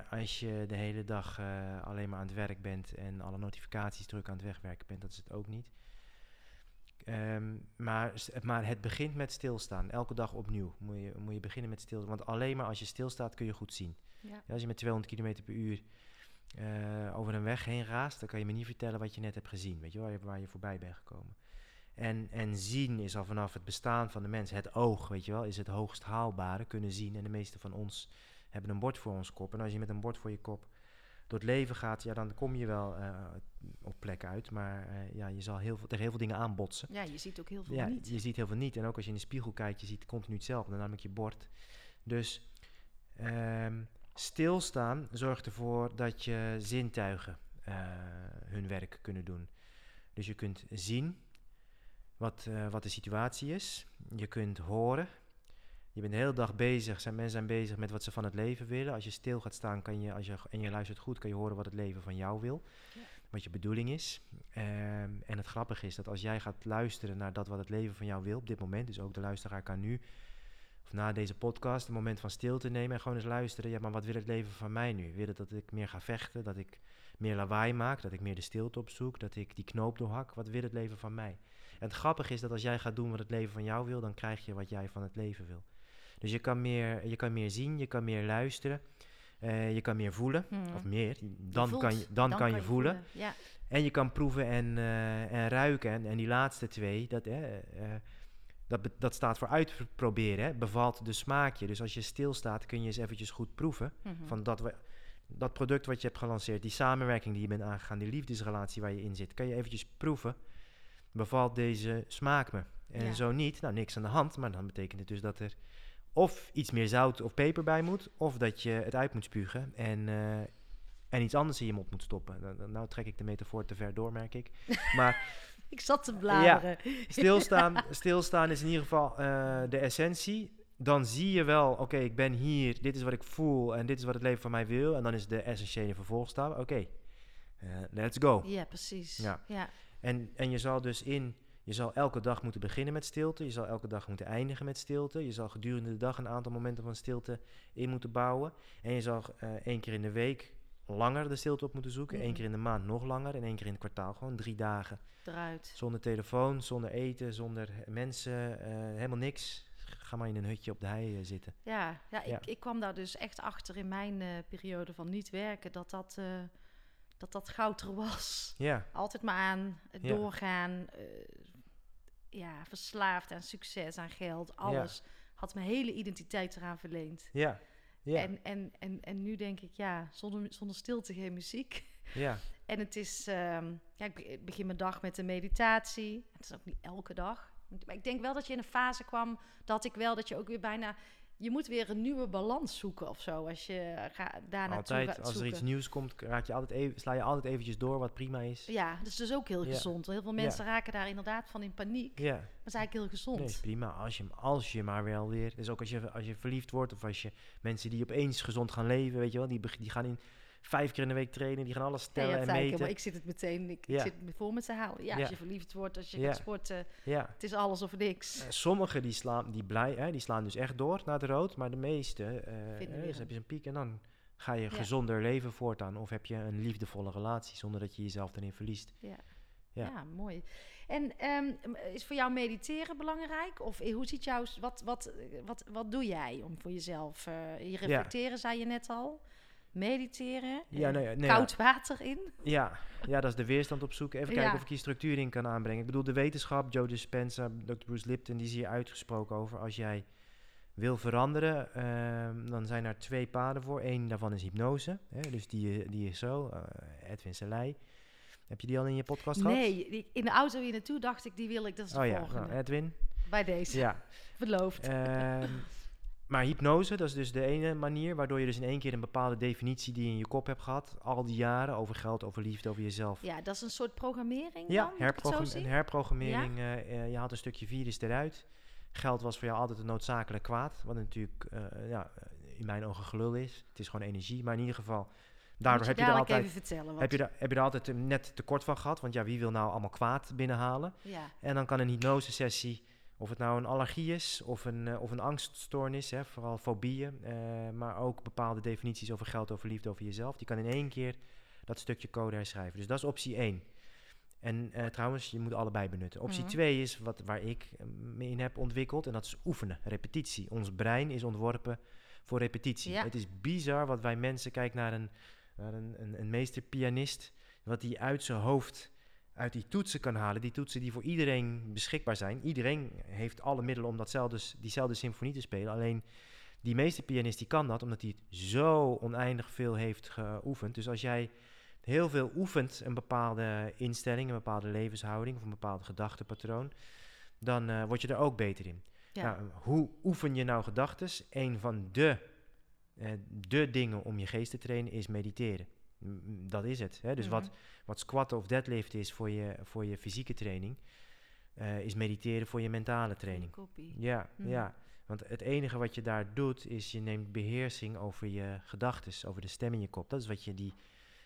Speaker 1: Als je de hele dag alleen maar aan het werk bent en alle notificaties druk aan het wegwerken bent, dat is het ook niet. Ehm, maar, maar het begint met stilstaan. Elke dag opnieuw moet je, moet je beginnen met stilstaan. Want alleen maar als je stilstaat kun je goed zien.
Speaker 2: Ja.
Speaker 1: Als je met 200 km per uur over een weg heen raast, dan kan je me niet vertellen wat je net hebt gezien. Weet je, waar je, waar je voorbij bent gekomen. En, en zien is al vanaf het bestaan van de mens. Het oog, weet je wel, is het hoogst haalbare. Kunnen zien. En de meeste van ons hebben een bord voor ons kop. En als je met een bord voor je kop door het leven gaat, ja, dan kom je wel eh, op plek uit. Maar eh, ja, je zal heel veel, tegen heel veel dingen aanbotsen.
Speaker 2: ja, je ziet ook heel veel
Speaker 1: Ja,
Speaker 2: niet.
Speaker 1: je ziet heel veel niet. En ook als je in de spiegel kijkt, je ziet continu hetzelfde, namelijk je bord. Dus ehm, stilstaan zorgt ervoor dat je zintuigen eh, hun werk kunnen doen. Dus je kunt zien wat, eh, wat de situatie is. Je kunt horen. Je bent de hele dag bezig. Zijn, mensen zijn bezig met wat ze van het leven willen. Als je stil gaat staan kan je, als je, en je luistert goed, kan je horen wat het leven van jou wil.
Speaker 2: Ja.
Speaker 1: Wat je bedoeling is. Ehm, en het grappige is dat als jij gaat luisteren naar dat wat het leven van jou wil op dit moment, dus ook de luisteraar kan nu, of na deze podcast, een moment van stilte nemen en gewoon eens luisteren. Ja, maar wat wil het leven van mij nu? Wil het dat ik meer ga vechten, dat ik meer lawaai maak, dat ik meer de stilte opzoek, dat ik die knoop doorhak? Wat wil het leven van mij? En het grappige is dat als jij gaat doen wat het leven van jou wil, dan krijg je wat jij van het leven wil. Dus je kan meer, je kan meer zien, je kan meer luisteren, eh, je kan meer voelen,
Speaker 2: Mhm.
Speaker 1: of meer. Dan, kan je, dan, kan je voelen.
Speaker 2: Ja,
Speaker 1: En je kan proeven en, eh, en ruiken. En, en die laatste twee, dat, eh, dat, dat staat voor uitproberen. Hè? Bevalt de smaakje. Dus als je stilstaat, kun je eens eventjes goed proeven.
Speaker 2: Mhm.
Speaker 1: Van dat, we, dat product wat je hebt gelanceerd, die samenwerking die je bent aangegaan, die liefdesrelatie waar je in zit, kan je eventjes proeven. Bevalt deze smaak me? En
Speaker 2: Ja.
Speaker 1: zo niet, nou niks aan de hand. Maar dan betekent het dus dat er of iets meer zout of peper bij moet, of dat je het uit moet spugen en, eh, en iets anders in je mond moet stoppen. Nou, nou trek ik de metafoor te ver door, merk ik. Maar
Speaker 2: Ik zat te bladeren.
Speaker 1: Stilstaan, stilstaan is in ieder geval eh, de essentie. Dan zie je wel, oké, ik ben hier, dit is wat ik voel en dit is wat het leven van mij wil. En dan is de essentiële vervolgstap, oké, eh, let's go.
Speaker 2: Ja, precies.
Speaker 1: Ja.
Speaker 2: ja.
Speaker 1: En, en je zal dus in, je zal elke dag moeten beginnen met stilte. Je zal elke dag moeten eindigen met stilte. Je zal gedurende de dag een aantal momenten van stilte in moeten bouwen. En je zal eh één keer in de week langer de stilte op moeten zoeken.
Speaker 2: Mhm.
Speaker 1: Eén keer in de maand nog langer. En één keer in het kwartaal gewoon drie dagen.
Speaker 2: Eruit.
Speaker 1: Zonder telefoon, zonder eten, zonder mensen, eh, helemaal niks. Ga maar in een hutje op de hei eh, zitten.
Speaker 2: Ja, ja,
Speaker 1: Ja.
Speaker 2: Ik, ik kwam daar dus echt achter in mijn periode van niet werken, dat dat, dat, dat goud er was.
Speaker 1: Ja,
Speaker 2: Altijd maar aan, het
Speaker 1: Ja.
Speaker 2: doorgaan, eh, ja, verslaafd aan succes, aan geld, alles. Had mijn hele identiteit eraan verleend.
Speaker 1: ja, ja,
Speaker 2: En, en, en, en nu denk ik, ja, zonder, zonder stilte geen muziek.
Speaker 1: ja.
Speaker 2: En het is, ehm, ja, ik begin mijn dag met een meditatie. Het is ook niet elke dag. Maar ik denk wel dat je in een fase kwam dat ik wel, dat je ook weer bijna, je moet weer een nieuwe balans zoeken of zo. Als je ga, daar
Speaker 1: Altijd,
Speaker 2: gaat
Speaker 1: als er iets nieuws komt, raak je altijd even, sla je altijd eventjes door wat prima is.
Speaker 2: Ja, dat is dus ook heel
Speaker 1: Ja.
Speaker 2: gezond. Heel veel mensen raken daar inderdaad van in paniek.
Speaker 1: Ja,
Speaker 2: Maar het is eigenlijk heel gezond.
Speaker 1: nee, prima. Als je, als je maar wel weer... Dus ook als je, als je verliefd wordt of als je mensen die opeens gezond gaan leven, weet je wel, die, die gaan in vijf keer in de week trainen, die gaan alles
Speaker 2: Ja,
Speaker 1: stellen
Speaker 2: ja,
Speaker 1: en meten.
Speaker 2: maar ik zit het meteen, ik,
Speaker 1: Ja.
Speaker 2: ik zit het me voor me te halen. Ja, als je verliefd wordt, als je gaat sporten, het is alles of niks.
Speaker 1: Eh, Sommigen die slaan, die blij, hè, die slaan dus echt door naar de rood, maar de meeste, eh
Speaker 2: Vinden
Speaker 1: eh,
Speaker 2: weer
Speaker 1: dus
Speaker 2: een-
Speaker 1: heb je zo'n piek en dan ga je gezonder leven voortaan. Of heb je een liefdevolle relatie zonder dat je jezelf erin verliest.
Speaker 2: Ja.
Speaker 1: Ja.
Speaker 2: Mooi. En ehm, is voor jou mediteren belangrijk? Of eh, hoe ziet jouw, wat, wat, eh, wat, wat doe jij om voor jezelf? eh, je reflecteren, zei je net al. Mediteren.
Speaker 1: Ja,
Speaker 2: eh,
Speaker 1: nou ja, nee,
Speaker 2: koud water in.
Speaker 1: Ja, ja, dat is de weerstand opzoeken. Even
Speaker 2: Ja.
Speaker 1: kijken of ik hier structuur in kan aanbrengen. Ik bedoel, de wetenschap, Joe Dispenza, Dr. Bruce Lipton, die is hier uitgesproken over. Als jij wil veranderen, ehm, dan zijn er twee paden voor. Eén daarvan is hypnose. Hè, dus die, die is zo. eh, Edwin Selei. Heb je die al in je podcast gehad?
Speaker 2: Nee, in de auto hier naartoe dacht ik, die wil ik, dat is de
Speaker 1: Oh ja, nou, Edwin.
Speaker 2: Bij deze,
Speaker 1: Ja.
Speaker 2: beloofd.
Speaker 1: Ehm, maar hypnose, dat is dus de ene manier, waardoor je dus in één keer een bepaalde definitie die je in je kop hebt gehad, al die jaren, over geld, over liefde, over jezelf.
Speaker 2: ja, dat is een soort programmering
Speaker 1: Ja,
Speaker 2: dan,
Speaker 1: een herprogrammering. eh, eh, je haalt een stukje virus eruit. Geld was voor jou altijd een noodzakelijk kwaad. Wat natuurlijk eh, ja, in mijn ogen gelul is. Het is gewoon energie. Maar in ieder geval, daardoor heb je, er altijd, heb, je er, heb je er altijd net tekort van gehad. Want ja, wie wil nou allemaal kwaad binnenhalen?
Speaker 2: ja,
Speaker 1: En dan kan een hypnosesessie, of het nou een allergie is of een, eh, of een angststoornis, hè, vooral fobieën, eh, maar ook bepaalde definities over geld, over liefde, over jezelf, die kan in één keer dat stukje code herschrijven. Dus dat is optie 1. En eh, trouwens, je moet allebei benutten. Optie
Speaker 2: Mhm.
Speaker 1: 2 is wat, waar ik eh, me in heb ontwikkeld, en dat is oefenen, repetitie. Ons brein is ontworpen voor repetitie.
Speaker 2: Ja.
Speaker 1: Het is bizar wat wij mensen, kijk naar een, naar een, een, een meesterpianist, wat die uit zijn hoofd uit die toetsen kan halen. Die toetsen die voor iedereen beschikbaar zijn. Iedereen heeft alle middelen om datzelfde, diezelfde symfonie te spelen. Alleen die meesterpianist die kan dat omdat hij het zo oneindig veel heeft geoefend. Dus als jij heel veel oefent, een bepaalde instelling, een bepaalde levenshouding of een bepaald gedachtepatroon, dan eh, word je er ook beter in.
Speaker 2: ja.
Speaker 1: Nou, hoe oefen je nou gedachtes? Een van de, eh, de dingen om je geest te trainen is mediteren. Dat is het. Hè? Dus wat,
Speaker 2: Mhm.
Speaker 1: wat squatten of deadlift is voor je, voor je fysieke training, eh, is mediteren voor je mentale training.
Speaker 2: Kopie.
Speaker 1: Ja,
Speaker 2: Mhm.
Speaker 1: ja. Want het enige wat je daar doet, is je neemt beheersing over je gedachtes, over de stem in je kop. Dat is wat je die,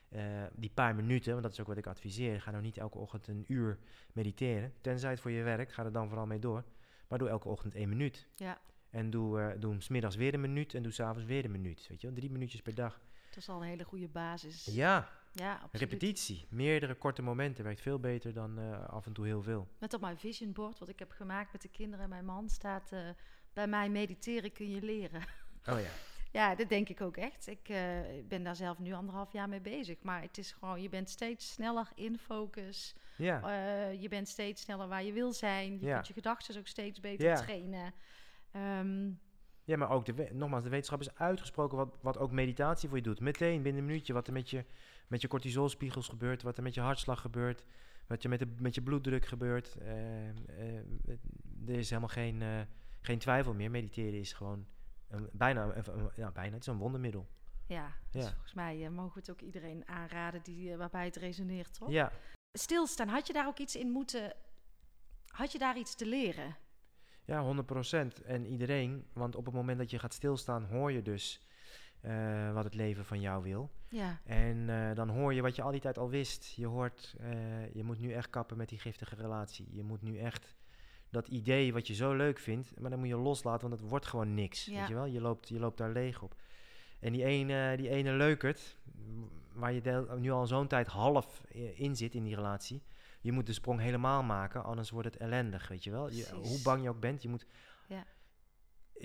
Speaker 1: eh, die paar minuten, want dat is ook wat ik adviseer. Ga nou niet elke ochtend een uur mediteren. Tenzij het voor je werkt, ga er dan vooral mee door. Maar doe elke ochtend één minuut.
Speaker 2: Ja,
Speaker 1: En doe, eh doe hem smiddags weer een minuut en doe s'avonds weer een minuut. Weet je wel, drie minuutjes per dag.
Speaker 2: Dat is al een hele goede basis.
Speaker 1: Ja,
Speaker 2: Ja, absoluut.
Speaker 1: repetitie. Meerdere korte momenten werkt veel beter dan eh, af en toe heel veel.
Speaker 2: Met op mijn vision board, wat ik heb gemaakt met de kinderen en mijn man, staat eh, bij mij mediteren kun je leren.
Speaker 1: Oh ja.
Speaker 2: Ja, dat denk ik ook echt. Ik eh, ben daar zelf nu anderhalf jaar mee bezig. Maar het is gewoon, je bent steeds sneller in focus.
Speaker 1: Ja,
Speaker 2: je bent steeds sneller waar je wil zijn. Je
Speaker 1: Ja.
Speaker 2: kunt je gedachten ook steeds beter
Speaker 1: Ja.
Speaker 2: trainen. Ehm,
Speaker 1: ja maar ook, de nogmaals, de wetenschap is uitgesproken wat, wat ook meditatie voor je doet. Meteen binnen een minuutje wat er met je, met je cortisolspiegels gebeurt, wat er met je hartslag gebeurt, wat er met, de, met je bloeddruk gebeurt. Eh, eh, er is helemaal geen, eh, geen twijfel meer. Mediteren is gewoon een, bijna, een- ja, bijna, het is een wondermiddel.
Speaker 2: ja, dus volgens mij mogen we het ook iedereen aanraden die, waarbij het resoneert, toch?
Speaker 1: Ja,
Speaker 2: stilstaan, had je daar ook iets in moeten... Had je daar iets te leren?
Speaker 1: Ja, 100%. En iedereen, want op het moment dat je gaat stilstaan, hoor je dus eh, wat het leven van jou wil.
Speaker 2: Ja,
Speaker 1: En eh, dan hoor je wat je al die tijd al wist. Je hoort, eh, je moet nu echt kappen met die giftige relatie. Je moet nu echt dat idee wat je zo leuk vindt, maar dan moet je loslaten, want het wordt gewoon niks.
Speaker 2: Ja.
Speaker 1: Weet je wel? Je loopt, je loopt daar leeg op. En die ene, die ene leukert, waar je deel- nu al zo'n tijd half in zit in die relatie. Je moet de sprong helemaal maken, anders wordt het ellendig, weet je wel. Je, hoe bang je ook bent, je moet...
Speaker 2: Ja.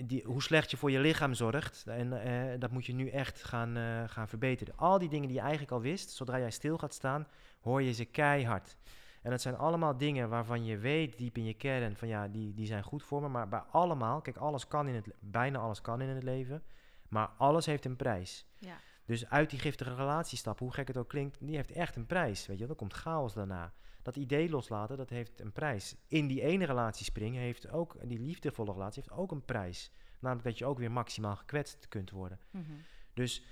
Speaker 1: Die, hoe slecht je voor je lichaam zorgt, en eh, dat moet je nu echt gaan, eh, gaan verbeteren. Al die dingen die je eigenlijk al wist, zodra jij stil gaat staan, hoor je ze keihard. En dat zijn allemaal dingen waarvan je weet diep in je kern van ja, die, die zijn goed voor me. Maar bij allemaal, kijk, alles kan in het, bijna alles kan in het leven, maar alles heeft een prijs.
Speaker 2: ja,
Speaker 1: Dus uit die giftige relatie stappen, hoe gek het ook klinkt, die heeft echt een prijs. Weet je, wel. er komt chaos daarna. Dat idee loslaten, dat heeft een prijs. In die ene relatie springen heeft ook, die liefdevolle relatie heeft ook een prijs. Namelijk dat je ook weer maximaal gekwetst kunt worden.
Speaker 2: mhm.
Speaker 1: Dus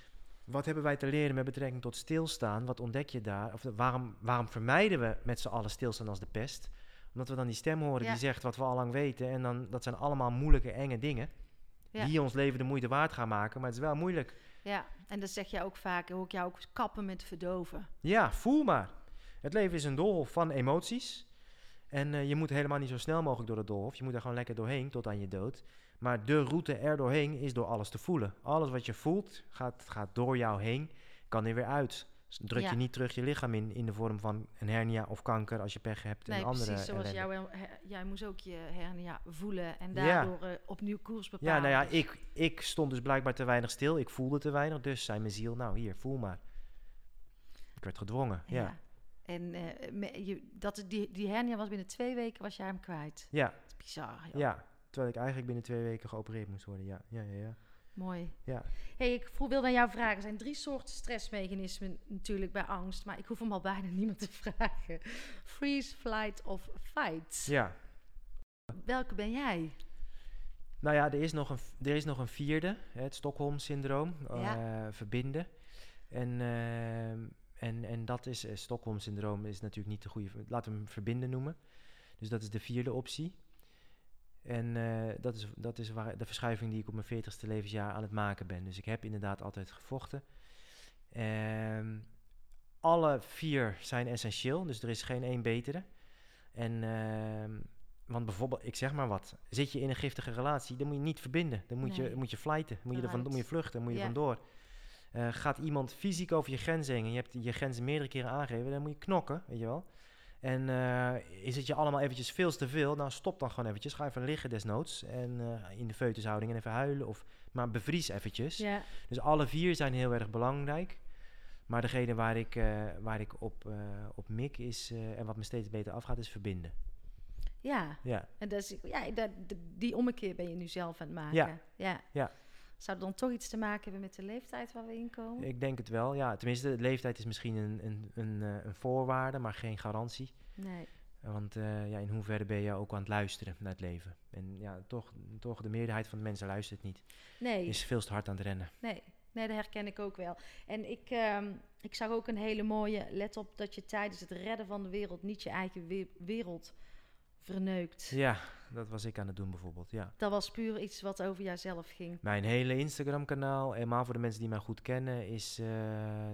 Speaker 1: wat hebben wij te leren met betrekking tot stilstaan? Wat ontdek je daar? Of waarom, waarom vermijden we met z'n allen stilstaan als de pest? Omdat we dan die stem horen
Speaker 2: Ja.
Speaker 1: die zegt wat we al lang weten. En dan, dat zijn allemaal moeilijke, enge dingen.
Speaker 2: Ja.
Speaker 1: Die ons leven de moeite waard gaan maken. Maar het is wel moeilijk.
Speaker 2: ja. En dat zeg je ook vaak, hoor ik jou ook kappen met verdoven.
Speaker 1: Ja, voel maar. Het leven is een doolhof van emoties. En eh, je moet helemaal niet zo snel mogelijk door het doolhof. Je moet er gewoon lekker doorheen tot aan je dood. Maar de route er doorheen is door alles te voelen. Alles wat je voelt gaat, gaat door jou heen, kan er weer uit. Dus druk
Speaker 2: Ja.
Speaker 1: je niet terug je lichaam in, in de vorm van een hernia of kanker als je pech hebt
Speaker 2: Nee,
Speaker 1: en andere
Speaker 2: precies zoals jou, her- jij moest ook je hernia voelen en
Speaker 1: Ja.
Speaker 2: daardoor eh, opnieuw koers bepalen.
Speaker 1: Ja, nou ja, ik, ik stond dus blijkbaar te weinig stil. Ik voelde te weinig, dus zei mijn ziel, nou hier, voel maar. Ik werd gedwongen, ja.
Speaker 2: Ja. En eh, me- je, dat, die, die hernia was binnen twee weken was jij hem kwijt.
Speaker 1: Ja,
Speaker 2: Dat is bizar. joh.
Speaker 1: ja. Terwijl ik eigenlijk binnen twee weken geopereerd moest worden, ja. Ja, ja, ja.
Speaker 2: Mooi.
Speaker 1: Ja.
Speaker 2: Hey, ik wilde aan jou vragen. Er zijn drie soorten stressmechanismen natuurlijk bij angst. Maar ik hoef hem al bijna niemand te vragen. Freeze, flight of fight.
Speaker 1: ja.
Speaker 2: Welke ben jij?
Speaker 1: Nou ja, er is nog een, er is nog een vierde, hè, het Stockholm-syndroom,
Speaker 2: Ja.
Speaker 1: eh, verbinden. En, ehm, en, en dat is, uh, Stockholm-syndroom is natuurlijk niet de goede, laten we hem verbinden noemen. Dus dat is de vierde optie. En eh, dat is, dat is waar, de verschuiving die ik op mijn veertigste levensjaar aan het maken ben. Dus ik heb inderdaad altijd gevochten. Ehm, alle vier zijn essentieel, dus er is geen één betere. En ehm, want bijvoorbeeld, ik zeg maar wat, zit je in een giftige relatie, dan moet je niet verbinden. Dan moet,
Speaker 2: Nee.
Speaker 1: je, moet je flighten, moet je, ervan, moet je vluchten, moet je
Speaker 2: Ja.
Speaker 1: vandoor. Eh, gaat iemand fysiek over je grens heen en je hebt je grenzen meerdere keren aangegeven, dan moet je knokken, weet je wel. En eh, is het je allemaal eventjes veel te veel, nou stop dan gewoon eventjes. Ga even liggen desnoods en eh, in de foetushouding en even huilen. Of, maar bevries eventjes.
Speaker 2: Ja.
Speaker 1: Dus alle vier zijn heel erg belangrijk. Maar degene waar ik, waar ik op, op mik is, en wat me steeds beter afgaat, is verbinden.
Speaker 2: Ja.
Speaker 1: Ja,
Speaker 2: En dat is, ja, dat, die ommekeer ben je nu zelf aan het maken.
Speaker 1: Ja.
Speaker 2: ja.
Speaker 1: Ja.
Speaker 2: Zou het dan toch iets te maken hebben met de leeftijd waar we in komen?
Speaker 1: ik denk het wel. Ja, tenminste, de leeftijd is misschien een, een, een, eh, een voorwaarde, maar geen garantie.
Speaker 2: Nee.
Speaker 1: Want eh, ja, in hoeverre ben je ook aan het luisteren naar het leven? En ja, toch, toch de meerderheid van de mensen luistert niet.
Speaker 2: Nee.
Speaker 1: Is veel te hard aan het rennen.
Speaker 2: Nee, nee, dat herken ik ook wel. En ik, ehm, ik zag ook een hele mooie. Let op dat je tijdens het redden van de wereld niet je eigen we- wereld verneukt.
Speaker 1: Ja, dat was ik aan het doen bijvoorbeeld, ja.
Speaker 2: Dat was puur iets wat over jouzelf ging.
Speaker 1: Mijn hele Instagram-kanaal, helemaal voor de mensen die mij goed kennen, is eh,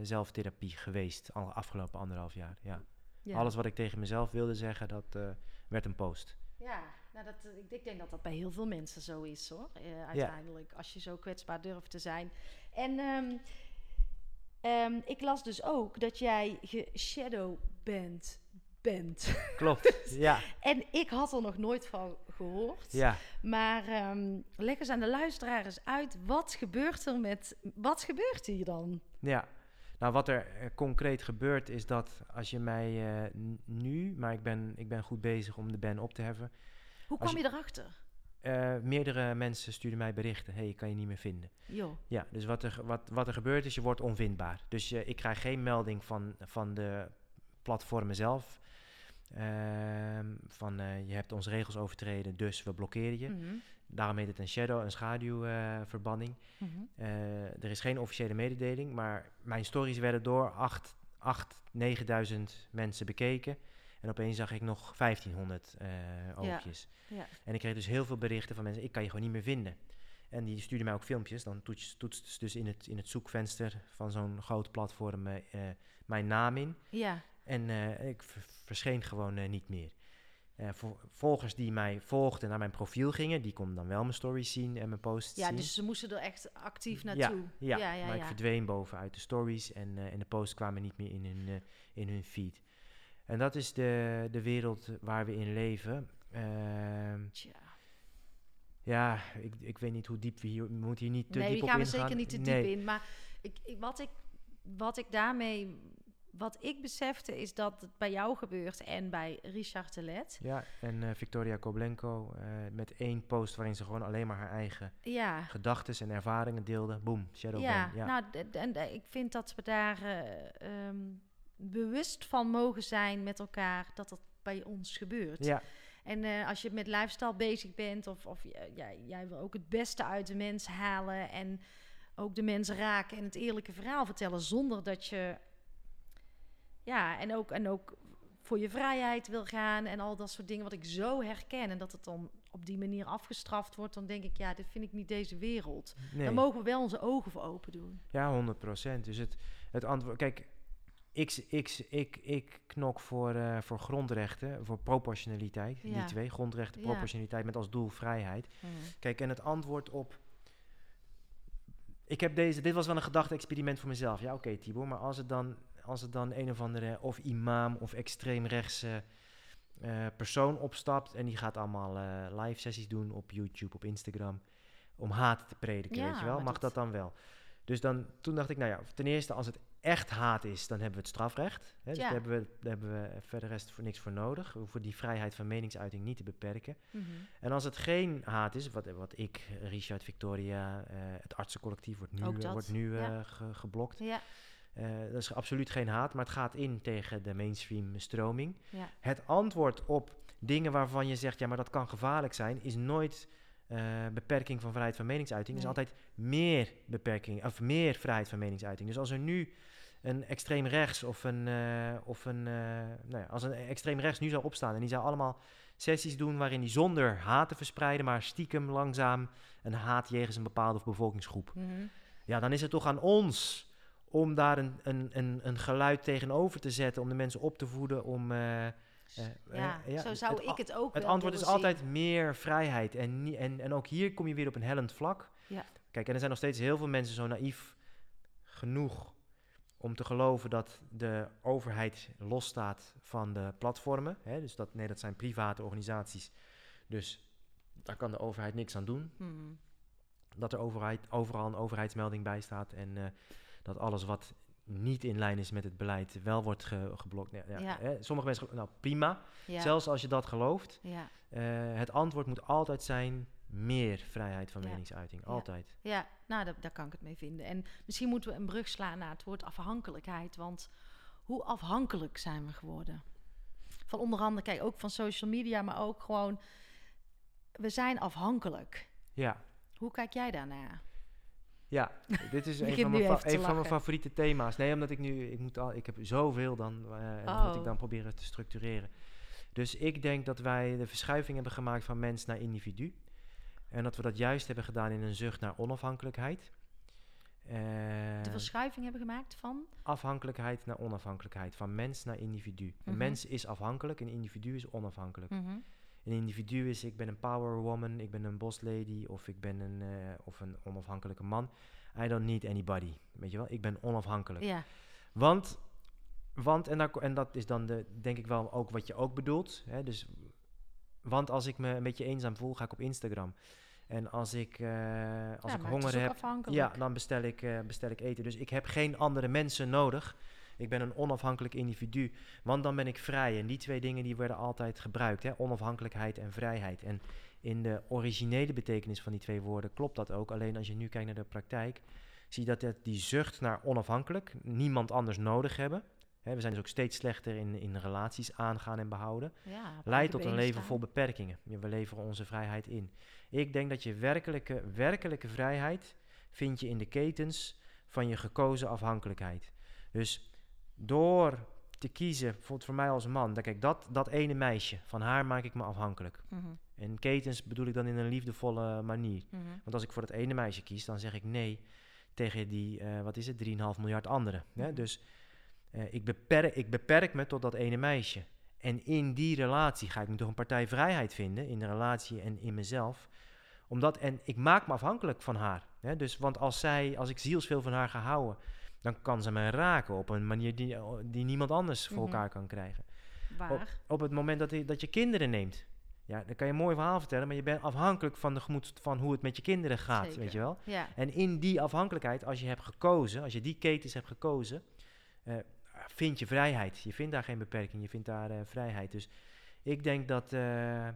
Speaker 1: zelftherapie geweest. Al afgelopen anderhalf jaar, ja.
Speaker 2: Ja.
Speaker 1: Alles wat ik tegen mezelf wilde zeggen, dat eh, werd een post.
Speaker 2: Ja, nou dat, eh, ik, ik denk dat dat bij heel veel mensen zo is hoor. uiteindelijk, als je zo kwetsbaar durft te zijn. En ehm, ehm, ik las dus ook dat jij geshadowband bent.
Speaker 1: Klopt, ja.
Speaker 2: En ik had er nog nooit van gehoord.
Speaker 1: ja.
Speaker 2: Maar ehm, leg eens aan de luisteraar eens uit, wat gebeurt er met, wat gebeurt hier dan?
Speaker 1: Ja, nou wat er eh, concreet gebeurt is dat als je mij eh, nu, maar ik ben, ik ben goed bezig om de ban op te heffen.
Speaker 2: Hoe kwam je erachter?
Speaker 1: eh, meerdere mensen sturen mij berichten, hey, ik kan je niet meer vinden.
Speaker 2: Joh,
Speaker 1: Ja, dus wat er, wat, wat er gebeurt is, je wordt onvindbaar. Dus ik krijg geen melding van, van de platformen zelf. Ehm, van eh, je hebt onze regels overtreden, dus we blokkeren je.
Speaker 2: Mhm,
Speaker 1: Daarom heet het een shadow, een schaduwverbanning.
Speaker 2: mhm.
Speaker 1: Eh, er is geen officiële mededeling, maar mijn stories werden door acht 8, 9000 mensen bekeken. En opeens zag ik nog 1500 eh oogjes.
Speaker 2: Ja.
Speaker 1: En ik kreeg dus heel veel berichten van mensen, ik kan je gewoon niet meer vinden. En die stuurden mij ook filmpjes. Dan toetst, toetst ze dus in het, in het zoekvenster van zo'n groot platform mijn naam in.
Speaker 2: Ja,
Speaker 1: En eh, ik verscheen gewoon eh, niet meer. Eh, vol- volgers die mij volgden naar mijn profiel gingen, die konden dan wel mijn stories zien en mijn posts
Speaker 2: ja
Speaker 1: zien.
Speaker 2: dus ze moesten er echt actief
Speaker 1: Ja,
Speaker 2: naartoe.
Speaker 1: Ja,
Speaker 2: ja, ja.
Speaker 1: maar ik
Speaker 2: ja.
Speaker 1: verdween bovenuit de stories en, en de posts kwamen niet meer in hun, in hun feed. En dat is de, de wereld waar we in leven. Ehm,
Speaker 2: Tja.
Speaker 1: ja, ik, ik weet niet hoe diep we hier... We moeten hier niet te
Speaker 2: nee,
Speaker 1: diep
Speaker 2: die
Speaker 1: op
Speaker 2: gaan we
Speaker 1: ingaan.
Speaker 2: zeker niet te diep
Speaker 1: Nee.
Speaker 2: in. Maar ik, ik, wat, ik, wat ik daarmee... Wat ik besefte is dat het bij jou gebeurt en bij Richard Telet.
Speaker 1: Ja, en eh, Victoria Koblenko eh, met één post waarin ze gewoon alleen maar haar eigen
Speaker 2: Ja,
Speaker 1: gedachten en ervaringen deelde. Boom, shadow
Speaker 2: ja.
Speaker 1: Ja,
Speaker 2: nou, en eh, ik vind dat we daar eh, ehm, bewust van mogen zijn met elkaar dat dat bij ons gebeurt.
Speaker 1: ja,
Speaker 2: En als je met lifestyle bezig bent of, of jij, jij wil ook het beste uit de mens halen en ook de mensen raken en het eerlijke verhaal vertellen zonder dat je ja en ook en ook voor je vrijheid wil gaan en al dat soort dingen wat ik zo herken en dat het dan op die manier afgestraft wordt, dan denk ik ja, dit vind ik niet deze wereld.
Speaker 1: nee.
Speaker 2: Dan mogen we wel onze ogen voor open doen.
Speaker 1: Ja, 100 procent. Dus het, het antwoord... Kijk, ik, ik, ik, ik knok voor, eh, voor grondrechten, voor proportionaliteit.
Speaker 2: Ja.
Speaker 1: Die twee, grondrechten,
Speaker 2: Ja.
Speaker 1: proportionaliteit met als doel vrijheid. Kijk, en het antwoord op... Ik heb deze... Dit was wel een gedachte-experiment voor mezelf. Ja, oké, Tibor, maar als het dan... Als het dan een of andere of imam of extreemrechtse eh, persoon opstapt... en die gaat allemaal eh, live sessies doen op YouTube, op Instagram... om haat te prediken,
Speaker 2: Ja,
Speaker 1: weet je wel? Mag
Speaker 2: dat-
Speaker 1: dat dan wel? Dus dan, toen dacht ik, nou ja, ten eerste, als het echt haat is, dan hebben we het strafrecht. Hè? Dus
Speaker 2: Ja.
Speaker 1: daar hebben, we, daar hebben we verder rest voor niks voor nodig. We hoeven die vrijheid van meningsuiting niet te beperken.
Speaker 2: Mhm.
Speaker 1: En als het geen haat is, wat, wat ik, Richard, Victoria, eh, het artsencollectief wordt nu, wordt nu
Speaker 2: ja.
Speaker 1: ge- geblokt.
Speaker 2: Ja,
Speaker 1: Eh, dat is absoluut geen haat, maar het gaat in tegen de mainstream stroming.
Speaker 2: ja,
Speaker 1: Het antwoord op dingen waarvan je zegt, ja, maar dat kan gevaarlijk zijn, is nooit eh, beperking van vrijheid van meningsuiting.
Speaker 2: Nee.
Speaker 1: is altijd meer beperking, of meer vrijheid van meningsuiting. Dus als er nu een extreem rechts of een, eh, of een, eh, nou ja, als een extreem rechts nu zou opstaan en die zou allemaal sessies doen waarin die zonder haat te verspreiden, maar stiekem langzaam een haat jegens een bepaalde bevolkingsgroep.
Speaker 2: Mhm.
Speaker 1: Ja, dan is het toch aan ons om daar een, een, een, een geluid tegenover te zetten, om de mensen op te voeden, om... eh, eh,
Speaker 2: ja,
Speaker 1: eh, ja,
Speaker 2: zo zou
Speaker 1: het
Speaker 2: ik het ook
Speaker 1: het antwoord is
Speaker 2: zien.
Speaker 1: altijd meer vrijheid. En, en, en ook hier kom je weer op een hellend vlak.
Speaker 2: Ja.
Speaker 1: Kijk, en er zijn nog steeds heel veel mensen zo naïef genoeg om te geloven dat de overheid losstaat van de platformen. Hè? Dus dat, nee, dat zijn private organisaties. Dus daar kan de overheid niks aan doen.
Speaker 2: Mhm.
Speaker 1: Dat er overheid, overal een overheidsmelding bij staat. En dat alles wat niet in lijn is met het beleid wel wordt ge- geblokt. Ja,
Speaker 2: Ja.
Speaker 1: Hè? Sommige mensen, nou prima. Zelfs als je dat gelooft.
Speaker 2: ja,
Speaker 1: Eh, het antwoord moet altijd zijn meer vrijheid van meningsuiting. Altijd.
Speaker 2: ja, nou, daar, daar kan ik het mee vinden. En misschien moeten we een brug slaan naar het woord afhankelijkheid. Want hoe afhankelijk zijn we geworden? Van onder andere, kijk, ook van social media, maar ook gewoon... We zijn afhankelijk.
Speaker 1: Ja,
Speaker 2: Hoe kijk jij daarnaar?
Speaker 1: Ja. dit is een van, mijn, een van mijn favoriete thema's. Nee, omdat ik nu, ik, moet al, ik heb zoveel dan, en dat moet
Speaker 2: Oh.
Speaker 1: ik dan proberen te structureren. Dus ik denk dat wij de verschuiving hebben gemaakt van mens naar individu. En dat we dat juist hebben gedaan in een zucht naar onafhankelijkheid. Eh,
Speaker 2: De verschuiving hebben gemaakt van...
Speaker 1: afhankelijkheid naar onafhankelijkheid. Van mens naar individu. Een
Speaker 2: Mhm.
Speaker 1: mens is afhankelijk, een individu is onafhankelijk.
Speaker 2: Mhm.
Speaker 1: Een individu is, ik ben een power woman, ik ben een boss lady of ik ben een, eh, of een onafhankelijke man. I don't need anybody, weet je wel. Ik ben onafhankelijk.
Speaker 2: Ja,
Speaker 1: Want, want en, daar, en dat is dan de, denk ik wel ook wat je ook bedoelt. Hè, dus, want als ik me een beetje eenzaam voel, ga ik op Instagram. En als ik, eh, als
Speaker 2: ja,
Speaker 1: ik honger heb, ja, dan bestel ik, eh, bestel ik eten. Dus ik heb geen andere mensen nodig. Ik ben een onafhankelijk individu. Want dan ben ik vrij. En die twee dingen die werden altijd gebruikt. Hè? Onafhankelijkheid en vrijheid. En in de originele betekenis van die twee woorden klopt dat ook. Alleen als je nu kijkt naar de praktijk, zie je dat die zucht naar onafhankelijk, niemand anders nodig hebben. Hè, we zijn dus ook steeds slechter in, in relaties aangaan en behouden
Speaker 2: Ja,
Speaker 1: leidt tot een leven vol beperkingen. We leveren onze vrijheid in. Ik denk dat je werkelijke, werkelijke vrijheid vind je in de ketens van je gekozen afhankelijkheid. Dus door te kiezen, bijvoorbeeld voor mij als man, dan kijk, dat, dat ene meisje, van haar maak ik me afhankelijk.
Speaker 2: Mhm,
Speaker 1: En ketens bedoel ik dan in een liefdevolle manier.
Speaker 2: mhm.
Speaker 1: Want als ik voor dat ene meisje kies, dan zeg ik nee tegen die, eh, wat is het, 3,5 miljard anderen. Hè?
Speaker 2: Mhm.
Speaker 1: Dus eh, ik, beperk, ik beperk me tot dat ene meisje. En in die relatie ga ik me toch een partij vrijheid vinden, in de relatie en in mezelf. Omdat, en ik maak me afhankelijk van haar. Hè? Dus, want als, zij, als ik zielsveel van haar ga houden, dan kan ze me raken op een manier die, die niemand anders voor
Speaker 2: Mhm.
Speaker 1: elkaar kan krijgen.
Speaker 2: Waar?
Speaker 1: Op het moment dat, je- dat je kinderen neemt. Ja, dan kan je een mooi verhaal vertellen, maar je bent afhankelijk van, de gemoed, van hoe het met je kinderen gaat,
Speaker 2: Zeker.
Speaker 1: weet je wel.
Speaker 2: Ja.
Speaker 1: En in die afhankelijkheid, als je hebt gekozen, als je die ketens hebt gekozen, eh, vind je vrijheid. Je vindt daar geen beperking, je vindt daar eh, vrijheid. Dus ik denk dat, eh,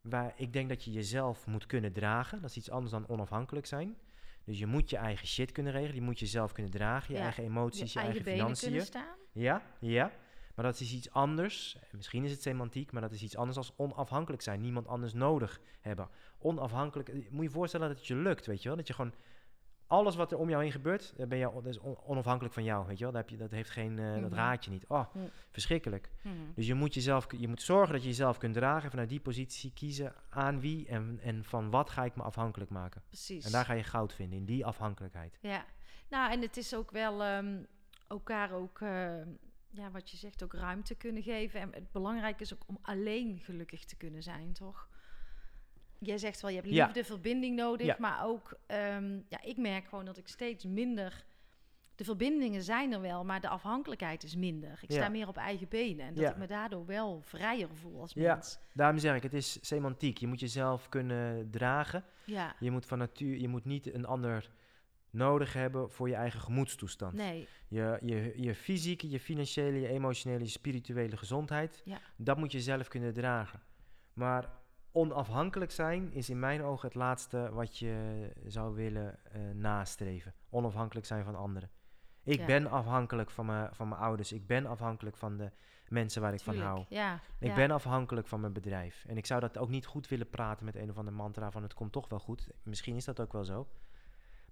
Speaker 1: waar, ik denk dat je jezelf moet kunnen dragen. Dat is iets anders dan onafhankelijk zijn. Dus je moet je eigen shit kunnen regelen, je moet jezelf kunnen dragen, je
Speaker 2: Ja,
Speaker 1: eigen
Speaker 2: Je
Speaker 1: emoties, je,
Speaker 2: eigen
Speaker 1: eigen financiën. Ja, ja. Maar dat is iets anders. Misschien is het semantiek, maar dat is iets anders als onafhankelijk zijn. Niemand anders nodig hebben. Onafhankelijk. Moet je je voorstellen dat het je lukt, weet je wel? Dat je gewoon alles wat er om jou heen gebeurt, daar ben je, dat is on- onafhankelijk van jou, weet je wel? Dat, heb je, dat heeft geen, eh, dat
Speaker 2: Mhm.
Speaker 1: raad je niet. Oh, verschrikkelijk.
Speaker 2: Mhm.
Speaker 1: Dus je moet, jezelf, je moet zorgen dat je jezelf kunt dragen. Vanuit die positie kiezen aan wie en, en van wat ga ik me afhankelijk maken.
Speaker 2: Precies.
Speaker 1: En daar ga je goud vinden, in die afhankelijkheid.
Speaker 2: Ja, nou en het is ook wel ehm, elkaar ook, eh, ja, wat je zegt, ook ruimte kunnen geven. En het belangrijke is ook om alleen gelukkig te kunnen zijn, toch? Jij zegt wel, je hebt
Speaker 1: Ja.
Speaker 2: liefde, verbinding nodig,
Speaker 1: Ja.
Speaker 2: maar ook, ehm, ja, ik merk gewoon dat ik steeds minder. De verbindingen zijn er wel, maar de afhankelijkheid is minder. Ik sta meer op eigen benen en dat ik me daardoor wel vrijer voel als
Speaker 1: Ja.
Speaker 2: mens.
Speaker 1: Daarom zeg ik, het is semantiek. Je moet jezelf kunnen dragen.
Speaker 2: Ja,
Speaker 1: Je moet van natuur, je moet niet een ander nodig hebben voor je eigen gemoedstoestand.
Speaker 2: nee,
Speaker 1: Je, je, je fysieke, je financiële, je emotionele, je spirituele gezondheid,
Speaker 2: Ja.
Speaker 1: dat moet je zelf kunnen dragen. Maar onafhankelijk zijn is in mijn ogen het laatste wat je zou willen eh, nastreven. Onafhankelijk zijn van anderen. Ik
Speaker 2: Ja.
Speaker 1: ben afhankelijk van mijn, van mijn ouders. Ik ben afhankelijk van de mensen waar ik van hou.
Speaker 2: Ja,
Speaker 1: Ik
Speaker 2: ja.
Speaker 1: ben afhankelijk van mijn bedrijf. En ik zou dat ook niet goed willen praten met een of ander mantra van het komt toch wel goed. Misschien is dat ook wel zo.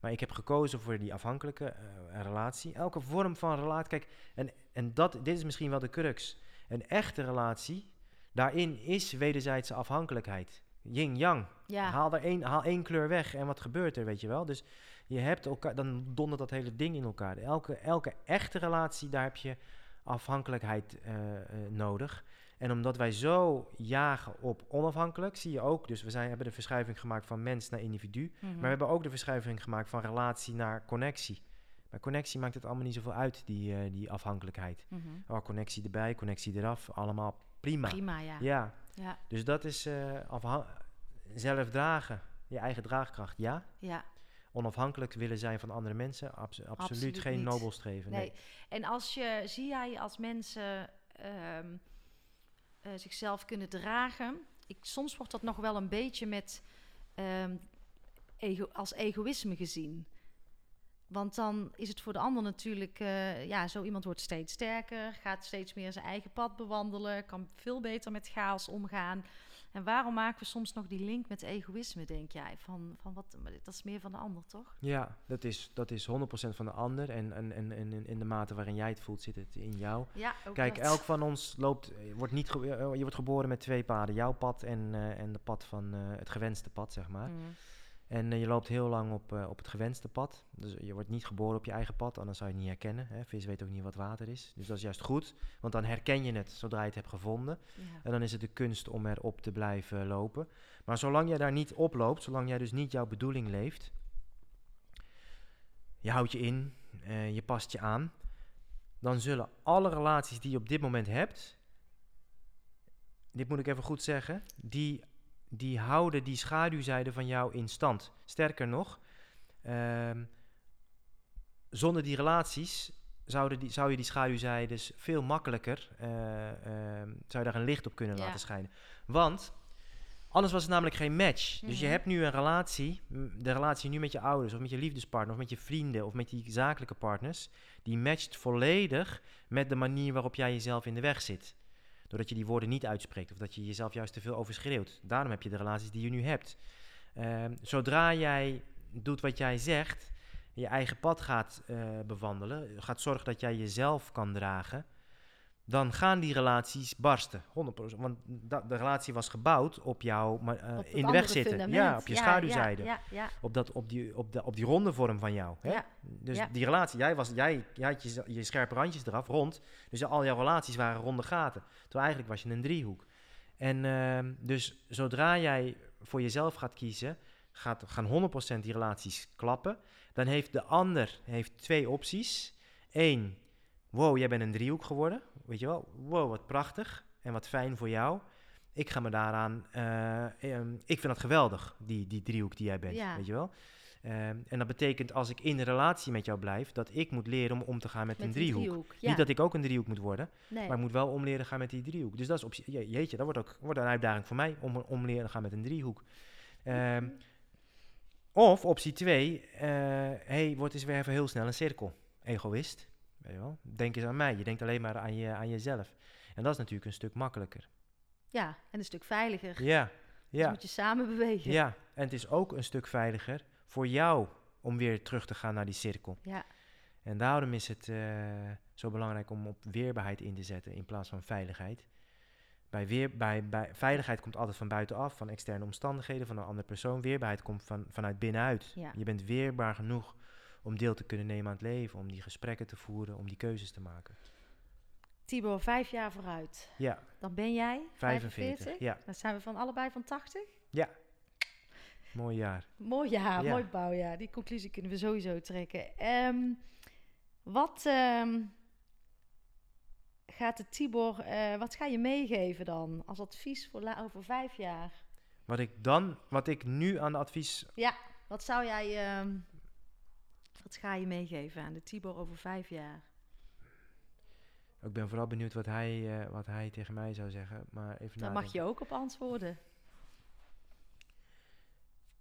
Speaker 1: Maar ik heb gekozen voor die afhankelijke eh, relatie. Elke vorm van relatie. Kijk, en, en dat, dit is misschien wel de crux. Een echte relatie, daarin is wederzijdse afhankelijkheid. Yin-yang.
Speaker 2: ja.
Speaker 1: Haal, er één, haal één kleur weg en wat gebeurt er, weet je wel? Dus je hebt elkaar, dan dondert dat hele ding in elkaar. Elke, elke echte relatie, daar heb je afhankelijkheid eh, eh, nodig. En omdat wij zo jagen op onafhankelijk, zie je ook, dus we zijn, hebben de verschuiving gemaakt van mens naar individu.
Speaker 2: Mhm.
Speaker 1: Maar we hebben ook de verschuiving gemaakt van relatie naar connectie. Bij connectie maakt het allemaal niet zoveel uit, die, eh, die afhankelijkheid.
Speaker 2: Mhm.
Speaker 1: Oh, connectie erbij, connectie eraf, allemaal prima.
Speaker 2: Prima, ja.
Speaker 1: Ja,
Speaker 2: Ja,
Speaker 1: dus dat is afha- zelf dragen, je eigen draagkracht, ja.
Speaker 2: ja.
Speaker 1: Onafhankelijk willen zijn van andere mensen, abso- absoluut,
Speaker 2: Absoluut
Speaker 1: geen
Speaker 2: niet.
Speaker 1: nobelstreven. Nee.
Speaker 2: Nee. En als je, zie jij als mensen ehm, eh, zichzelf kunnen dragen, ik, soms wordt dat nog wel een beetje met ehm, ego, als egoïsme gezien. Want dan is het voor de ander natuurlijk, eh, ja, zo iemand wordt steeds sterker, gaat steeds meer zijn eigen pad bewandelen, kan veel beter met chaos omgaan. En waarom maken we soms nog die link met egoïsme, denk jij? Van, van wat, dat is meer van de ander, toch?
Speaker 1: Ja, dat is, dat is 100% van de ander. En, en, en, en in- de mate waarin jij het voelt, zit het in jou.
Speaker 2: Ja, ook
Speaker 1: Kijk,
Speaker 2: dat.
Speaker 1: elk van ons loopt, eh, wordt niet eh, je wordt geboren met twee paden. Jouw pad en, eh, en de pad van het gewenste pad, zeg maar.
Speaker 2: Mm.
Speaker 1: En eh, je loopt heel lang op, eh, op het gewenste pad. Dus je wordt niet geboren op je eigen pad, anders zou je het niet herkennen. Hè? Vis weet ook niet wat water is. Dus dat is juist goed, want dan herken je het zodra je het hebt gevonden.
Speaker 2: Ja.
Speaker 1: En dan is het de kunst om erop te blijven lopen. Maar zolang jij daar niet op loopt, zolang jij dus niet jouw bedoeling leeft, je houdt je in, eh, je past je aan, dan zullen alle relaties die je op dit moment hebt, dit moet ik even goed zeggen, die, die houden die schaduwzijde van jou in stand. Sterker nog, ehm, zonder die relaties zouden die, zou je die schaduwzijdes veel makkelijker, eh, ehm, zou je daar een licht op kunnen
Speaker 2: Ja.
Speaker 1: laten schijnen. Want anders was het namelijk geen match. Dus je
Speaker 2: Mhm.
Speaker 1: hebt nu een relatie, de relatie nu met je ouders of met je liefdespartner of met je vrienden of met die zakelijke partners, die matcht volledig met de manier waarop jij jezelf in de weg zit. Doordat je die woorden niet uitspreekt of dat je jezelf juist te veel overschreeuwt. Daarom heb je de relaties die je nu hebt. Ehm, zodra jij doet wat jij zegt je eigen pad gaat eh, bewandelen, gaat zorgen dat jij jezelf kan dragen, dan gaan die relaties barsten. 100%. Want de relatie was gebouwd op jou maar, eh,
Speaker 2: Op
Speaker 1: in de weg zitten.
Speaker 2: fundament.
Speaker 1: Ja, op je
Speaker 2: Ja,
Speaker 1: schaduwzijde.
Speaker 2: Ja, ja,
Speaker 1: Op, dat, op, die, op, de, op die ronde vorm van jou. Hè? Dus die relatie, jij, was, jij, jij had je, je scherpe randjes eraf, rond. Dus al jouw relaties waren ronde gaten. Terwijl eigenlijk was je een driehoek. En ehm, dus zodra jij voor jezelf gaat kiezen, gaat, gaan 100% die relaties klappen. Dan heeft de ander heeft twee opties. Eén, wow, jij bent een driehoek geworden. Weet je wel, wow, wat prachtig en wat fijn voor jou. Ik ga me daaraan, eh, ehm, ik vind dat geweldig, die, die driehoek die jij bent,
Speaker 2: Ja.
Speaker 1: weet je wel. Ehm, en dat betekent als ik in een relatie met jou blijf, dat ik moet leren om om te gaan met,
Speaker 2: Met
Speaker 1: een driehoek.
Speaker 2: Ja.
Speaker 1: Niet dat ik ook een driehoek moet worden,
Speaker 2: nee.
Speaker 1: maar ik moet wel om leren gaan met die driehoek. Dus dat is op zich- je- jeetje, dat wordt ook wordt een uitdaging voor mij om om leren gaan met een driehoek. Ehm, of optie 2, hey, wordt eens weer even heel snel een cirkel. Egoïst, weet je wel. Denk eens aan mij, je denkt alleen maar aan, je, aan jezelf. En dat is natuurlijk een stuk makkelijker.
Speaker 2: ja, en een stuk veiliger.
Speaker 1: Ja,
Speaker 2: Dus
Speaker 1: ja,
Speaker 2: moet je samen bewegen.
Speaker 1: ja. En het is ook een stuk veiliger voor jou om weer terug te gaan naar die cirkel.
Speaker 2: Ja.
Speaker 1: En daarom is het eh, zo belangrijk om op weerbaarheid in te zetten in plaats van veiligheid. Bij, weer, bij, bij veiligheid komt altijd van buitenaf, van externe omstandigheden, van een andere persoon. Weerbaarheid komt van, vanuit binnenuit.
Speaker 2: Ja.
Speaker 1: Je bent weerbaar genoeg om deel te kunnen nemen aan het leven, om die gesprekken te voeren, om die keuzes te maken.
Speaker 2: Tibor, vijf jaar vooruit.
Speaker 1: Ja,
Speaker 2: Dan ben jij
Speaker 1: 45.
Speaker 2: 45.
Speaker 1: Ja,
Speaker 2: Dan zijn we van allebei van 80.
Speaker 1: mooi jaar.
Speaker 2: Mooi jaar,
Speaker 1: Ja.
Speaker 2: mooi bouwjaar. Die conclusie kunnen we sowieso trekken. Ehm, wat ehm, gaat de Tibor, eh, wat ga je meegeven dan als advies voor over vijf jaar?
Speaker 1: Wat ik dan, wat ik nu aan de advies
Speaker 2: Wat zou jij, ehm, wat ga je meegeven aan de Tibor over vijf jaar?
Speaker 1: Ik ben vooral benieuwd wat hij, eh, wat hij tegen mij zou zeggen. Maar even
Speaker 2: Daar mag je ook op antwoorden.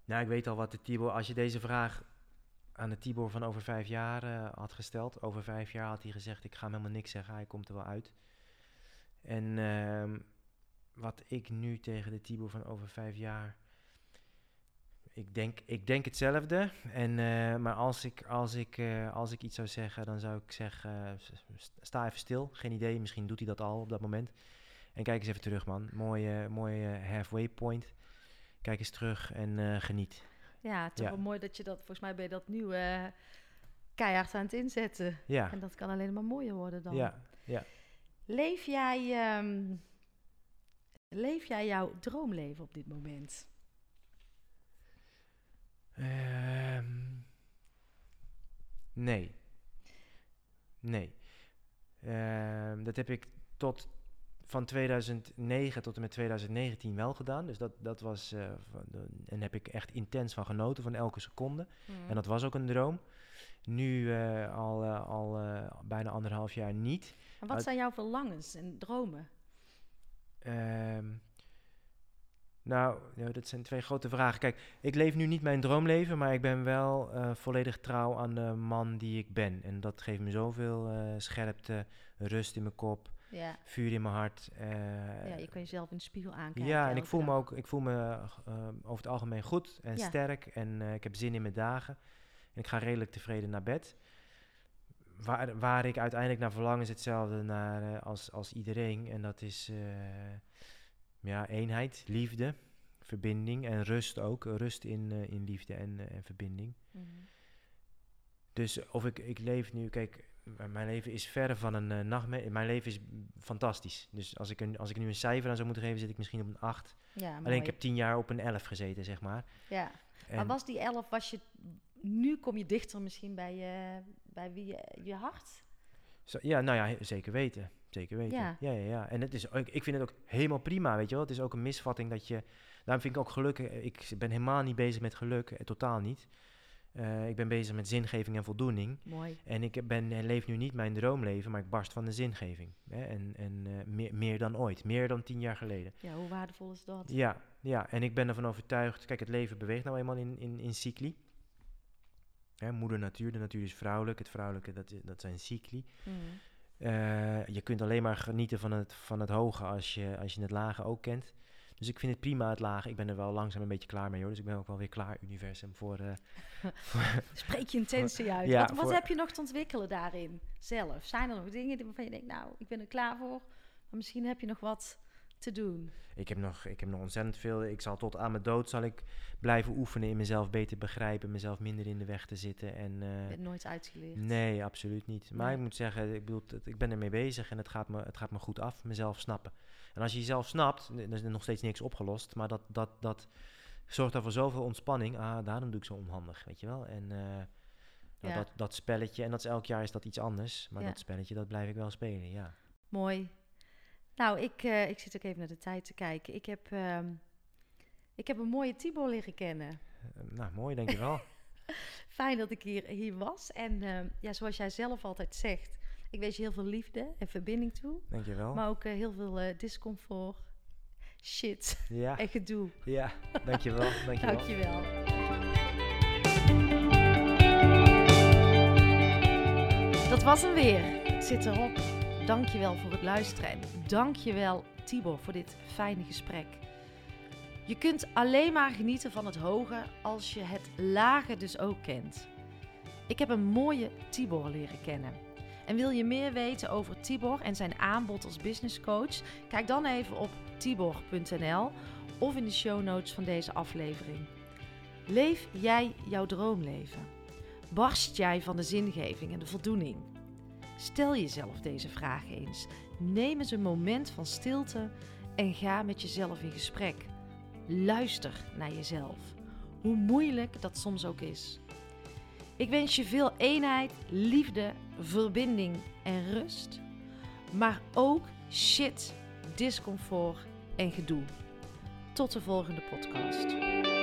Speaker 1: Nou, ik weet al wat de Tibor... Als je deze vraag aan de Tibor van over vijf jaar eh, had gesteld... Over vijf jaar had hij gezegd, ik ga hem helemaal niks zeggen. Hij komt er wel uit. En ehm, wat ik nu tegen de Tibor van over vijf jaar... Ik denk, ik denk hetzelfde. En, eh, maar als ik, als, ik, eh, als ik iets zou zeggen, dan zou ik zeggen... eh, sta even stil. Geen idee, misschien doet hij dat al op dat moment. En kijk eens even terug, man. Mooie, mooie halfway point. Kijk eens terug en geniet.
Speaker 2: Ja, toch
Speaker 1: Ja.
Speaker 2: wel mooi dat je dat, volgens mij ben je dat nu eh, keihard aan het inzetten.
Speaker 1: Ja,
Speaker 2: En dat kan alleen maar mooier worden dan.
Speaker 1: ja, ja.
Speaker 2: Leef jij, ehm, leef jij jouw droomleven op dit moment?
Speaker 1: Ehm, nee. Nee. Ehm, dat heb ik tot van 2009 tot en met 2019 wel gedaan. Dus dat, dat was. de- en heb ik echt intens van genoten van elke seconde. En dat was ook een droom. Nu eh, al, eh, al bijna anderhalf jaar niet.
Speaker 2: En wat zijn jouw verlangens en dromen?
Speaker 1: Ehm, nou, ja, dat zijn twee grote vragen. Kijk, ik leef nu niet mijn droomleven, maar ik ben wel eh, volledig trouw aan de man die ik ben. En dat geeft me zoveel eh, scherpte, rust in mijn kop,
Speaker 2: Ja,
Speaker 1: vuur in mijn hart. eh,
Speaker 2: ja, je kan jezelf in de spiegel aankijken.
Speaker 1: ja, en ik voel me ook, ik voel me over het algemeen goed en
Speaker 2: Ja.
Speaker 1: sterk en ik heb zin in mijn dagen. En ik ga redelijk tevreden naar bed. Waar, waar ik uiteindelijk naar verlang is hetzelfde naar, als, als iedereen. En dat is ja, eenheid, liefde, verbinding en rust ook. Rust in, eh, in liefde en, eh, en verbinding.
Speaker 2: Mhm.
Speaker 1: Dus of ik, ik leef nu, kijk, mijn leven is verre van een eh, nachtmerrie. Mijn leven is fantastisch. Dus als ik, een, als ik nu een cijfer aan zou moeten geven, zit ik misschien op een 8.
Speaker 2: Ja, mooi.
Speaker 1: Alleen ik heb tien jaar op een 11 gezeten, zeg maar.
Speaker 2: ja.
Speaker 1: En
Speaker 2: Maar was die elf, was je... Nu kom je dichter misschien bij, je, bij wie je, je hart?
Speaker 1: zo- ja, nou ja, zeker weten. Zeker weten.
Speaker 2: Ja.
Speaker 1: Ja, ja, ja. En het is, ik vind het ook helemaal prima, weet je wel. Het is ook een misvatting dat je... Daarom vind ik ook geluk... eh, Ik ben helemaal niet bezig met geluk, eh, totaal niet. Eh, ik ben bezig met zingeving en voldoening.
Speaker 2: Mooi.
Speaker 1: En ik ben, leef nu niet mijn droomleven, maar ik barst van de zingeving. Hè? En, en meer, meer dan ooit. Meer dan tien jaar geleden.
Speaker 2: Ja, hoe waardevol is dat?
Speaker 1: Ja, ja, en ik ben ervan overtuigd. Kijk, het leven beweegt nou eenmaal in, in, in cycli. Hè, moeder natuur, de natuur is vrouwelijk. Het vrouwelijke, dat, dat zijn cycli.
Speaker 2: Mhm.
Speaker 1: Eh, je kunt alleen maar genieten van het, van het hoge als je, als je het lage ook kent. Dus ik vind het prima, het laag. Ik ben er wel langzaam een beetje klaar mee hoor. Dus ik ben ook wel weer klaar, universum, voor... eh,
Speaker 2: Spreek je intentie uit.
Speaker 1: ja,
Speaker 2: wat wat
Speaker 1: voor-
Speaker 2: heb je nog te ontwikkelen daarin zelf? Zijn er nog dingen die- waarvan je denkt, nou, ik ben er klaar voor. Maar misschien heb je nog wat te doen.
Speaker 1: ik, heb nog, ik heb nog ontzettend veel. Ik zal tot aan mijn dood zal ik blijven oefenen in mezelf beter begrijpen. Mezelf minder in de weg te zitten. En,
Speaker 2: Je bent nooit uitgeleerd.
Speaker 1: Nee, absoluut niet. Maar
Speaker 2: Nee.
Speaker 1: ik moet zeggen, ik, bedoel, ik ben ermee bezig en het gaat, me, het gaat me goed af, mezelf snappen. En als je jezelf snapt, dan is er nog steeds niks opgelost. Maar dat, dat, dat zorgt dan voor zoveel ontspanning. Ah, daarom doe ik zo onhandig, weet je wel. En eh, nou,
Speaker 2: Ja.
Speaker 1: dat, dat spelletje, en dat is elk jaar is dat iets anders. Maar
Speaker 2: Ja.
Speaker 1: dat spelletje, dat blijf ik wel spelen, ja.
Speaker 2: Mooi. Nou, ik, eh, ik zit ook even naar de tijd te kijken. Ik heb, ehm, ik heb een mooie Tibor leren kennen.
Speaker 1: Eh, nou, mooi, dankjewel.
Speaker 2: Fijn dat ik hier, hier was. En ehm, ja, zoals jij zelf altijd zegt, ik wens je heel veel liefde en verbinding toe.
Speaker 1: dankjewel.
Speaker 2: Maar ook eh, heel veel discomfort, shit
Speaker 1: Ja,
Speaker 2: en gedoe.
Speaker 1: ja, dankjewel, dankjewel.
Speaker 2: Dankjewel. Dat was hem weer. Het zit erop. Dankjewel voor het luisteren. En dankjewel Tibor voor dit fijne gesprek. Je kunt alleen maar genieten van het hoge als je het lage dus ook kent. Ik heb een mooie Tibor leren kennen. En wil je meer weten over Tibor en zijn aanbod als business coach? Kijk dan even op tibor.nl of in de show notes van deze aflevering. Leef jij jouw droomleven? Barst jij van de zingeving en de voldoening? Stel jezelf deze vraag eens. Neem eens een moment van stilte en ga met jezelf in gesprek. Luister naar jezelf, hoe moeilijk dat soms ook is. Ik wens je veel eenheid, liefde, verbinding en rust, maar ook shit, discomfort en gedoe. Tot de volgende podcast.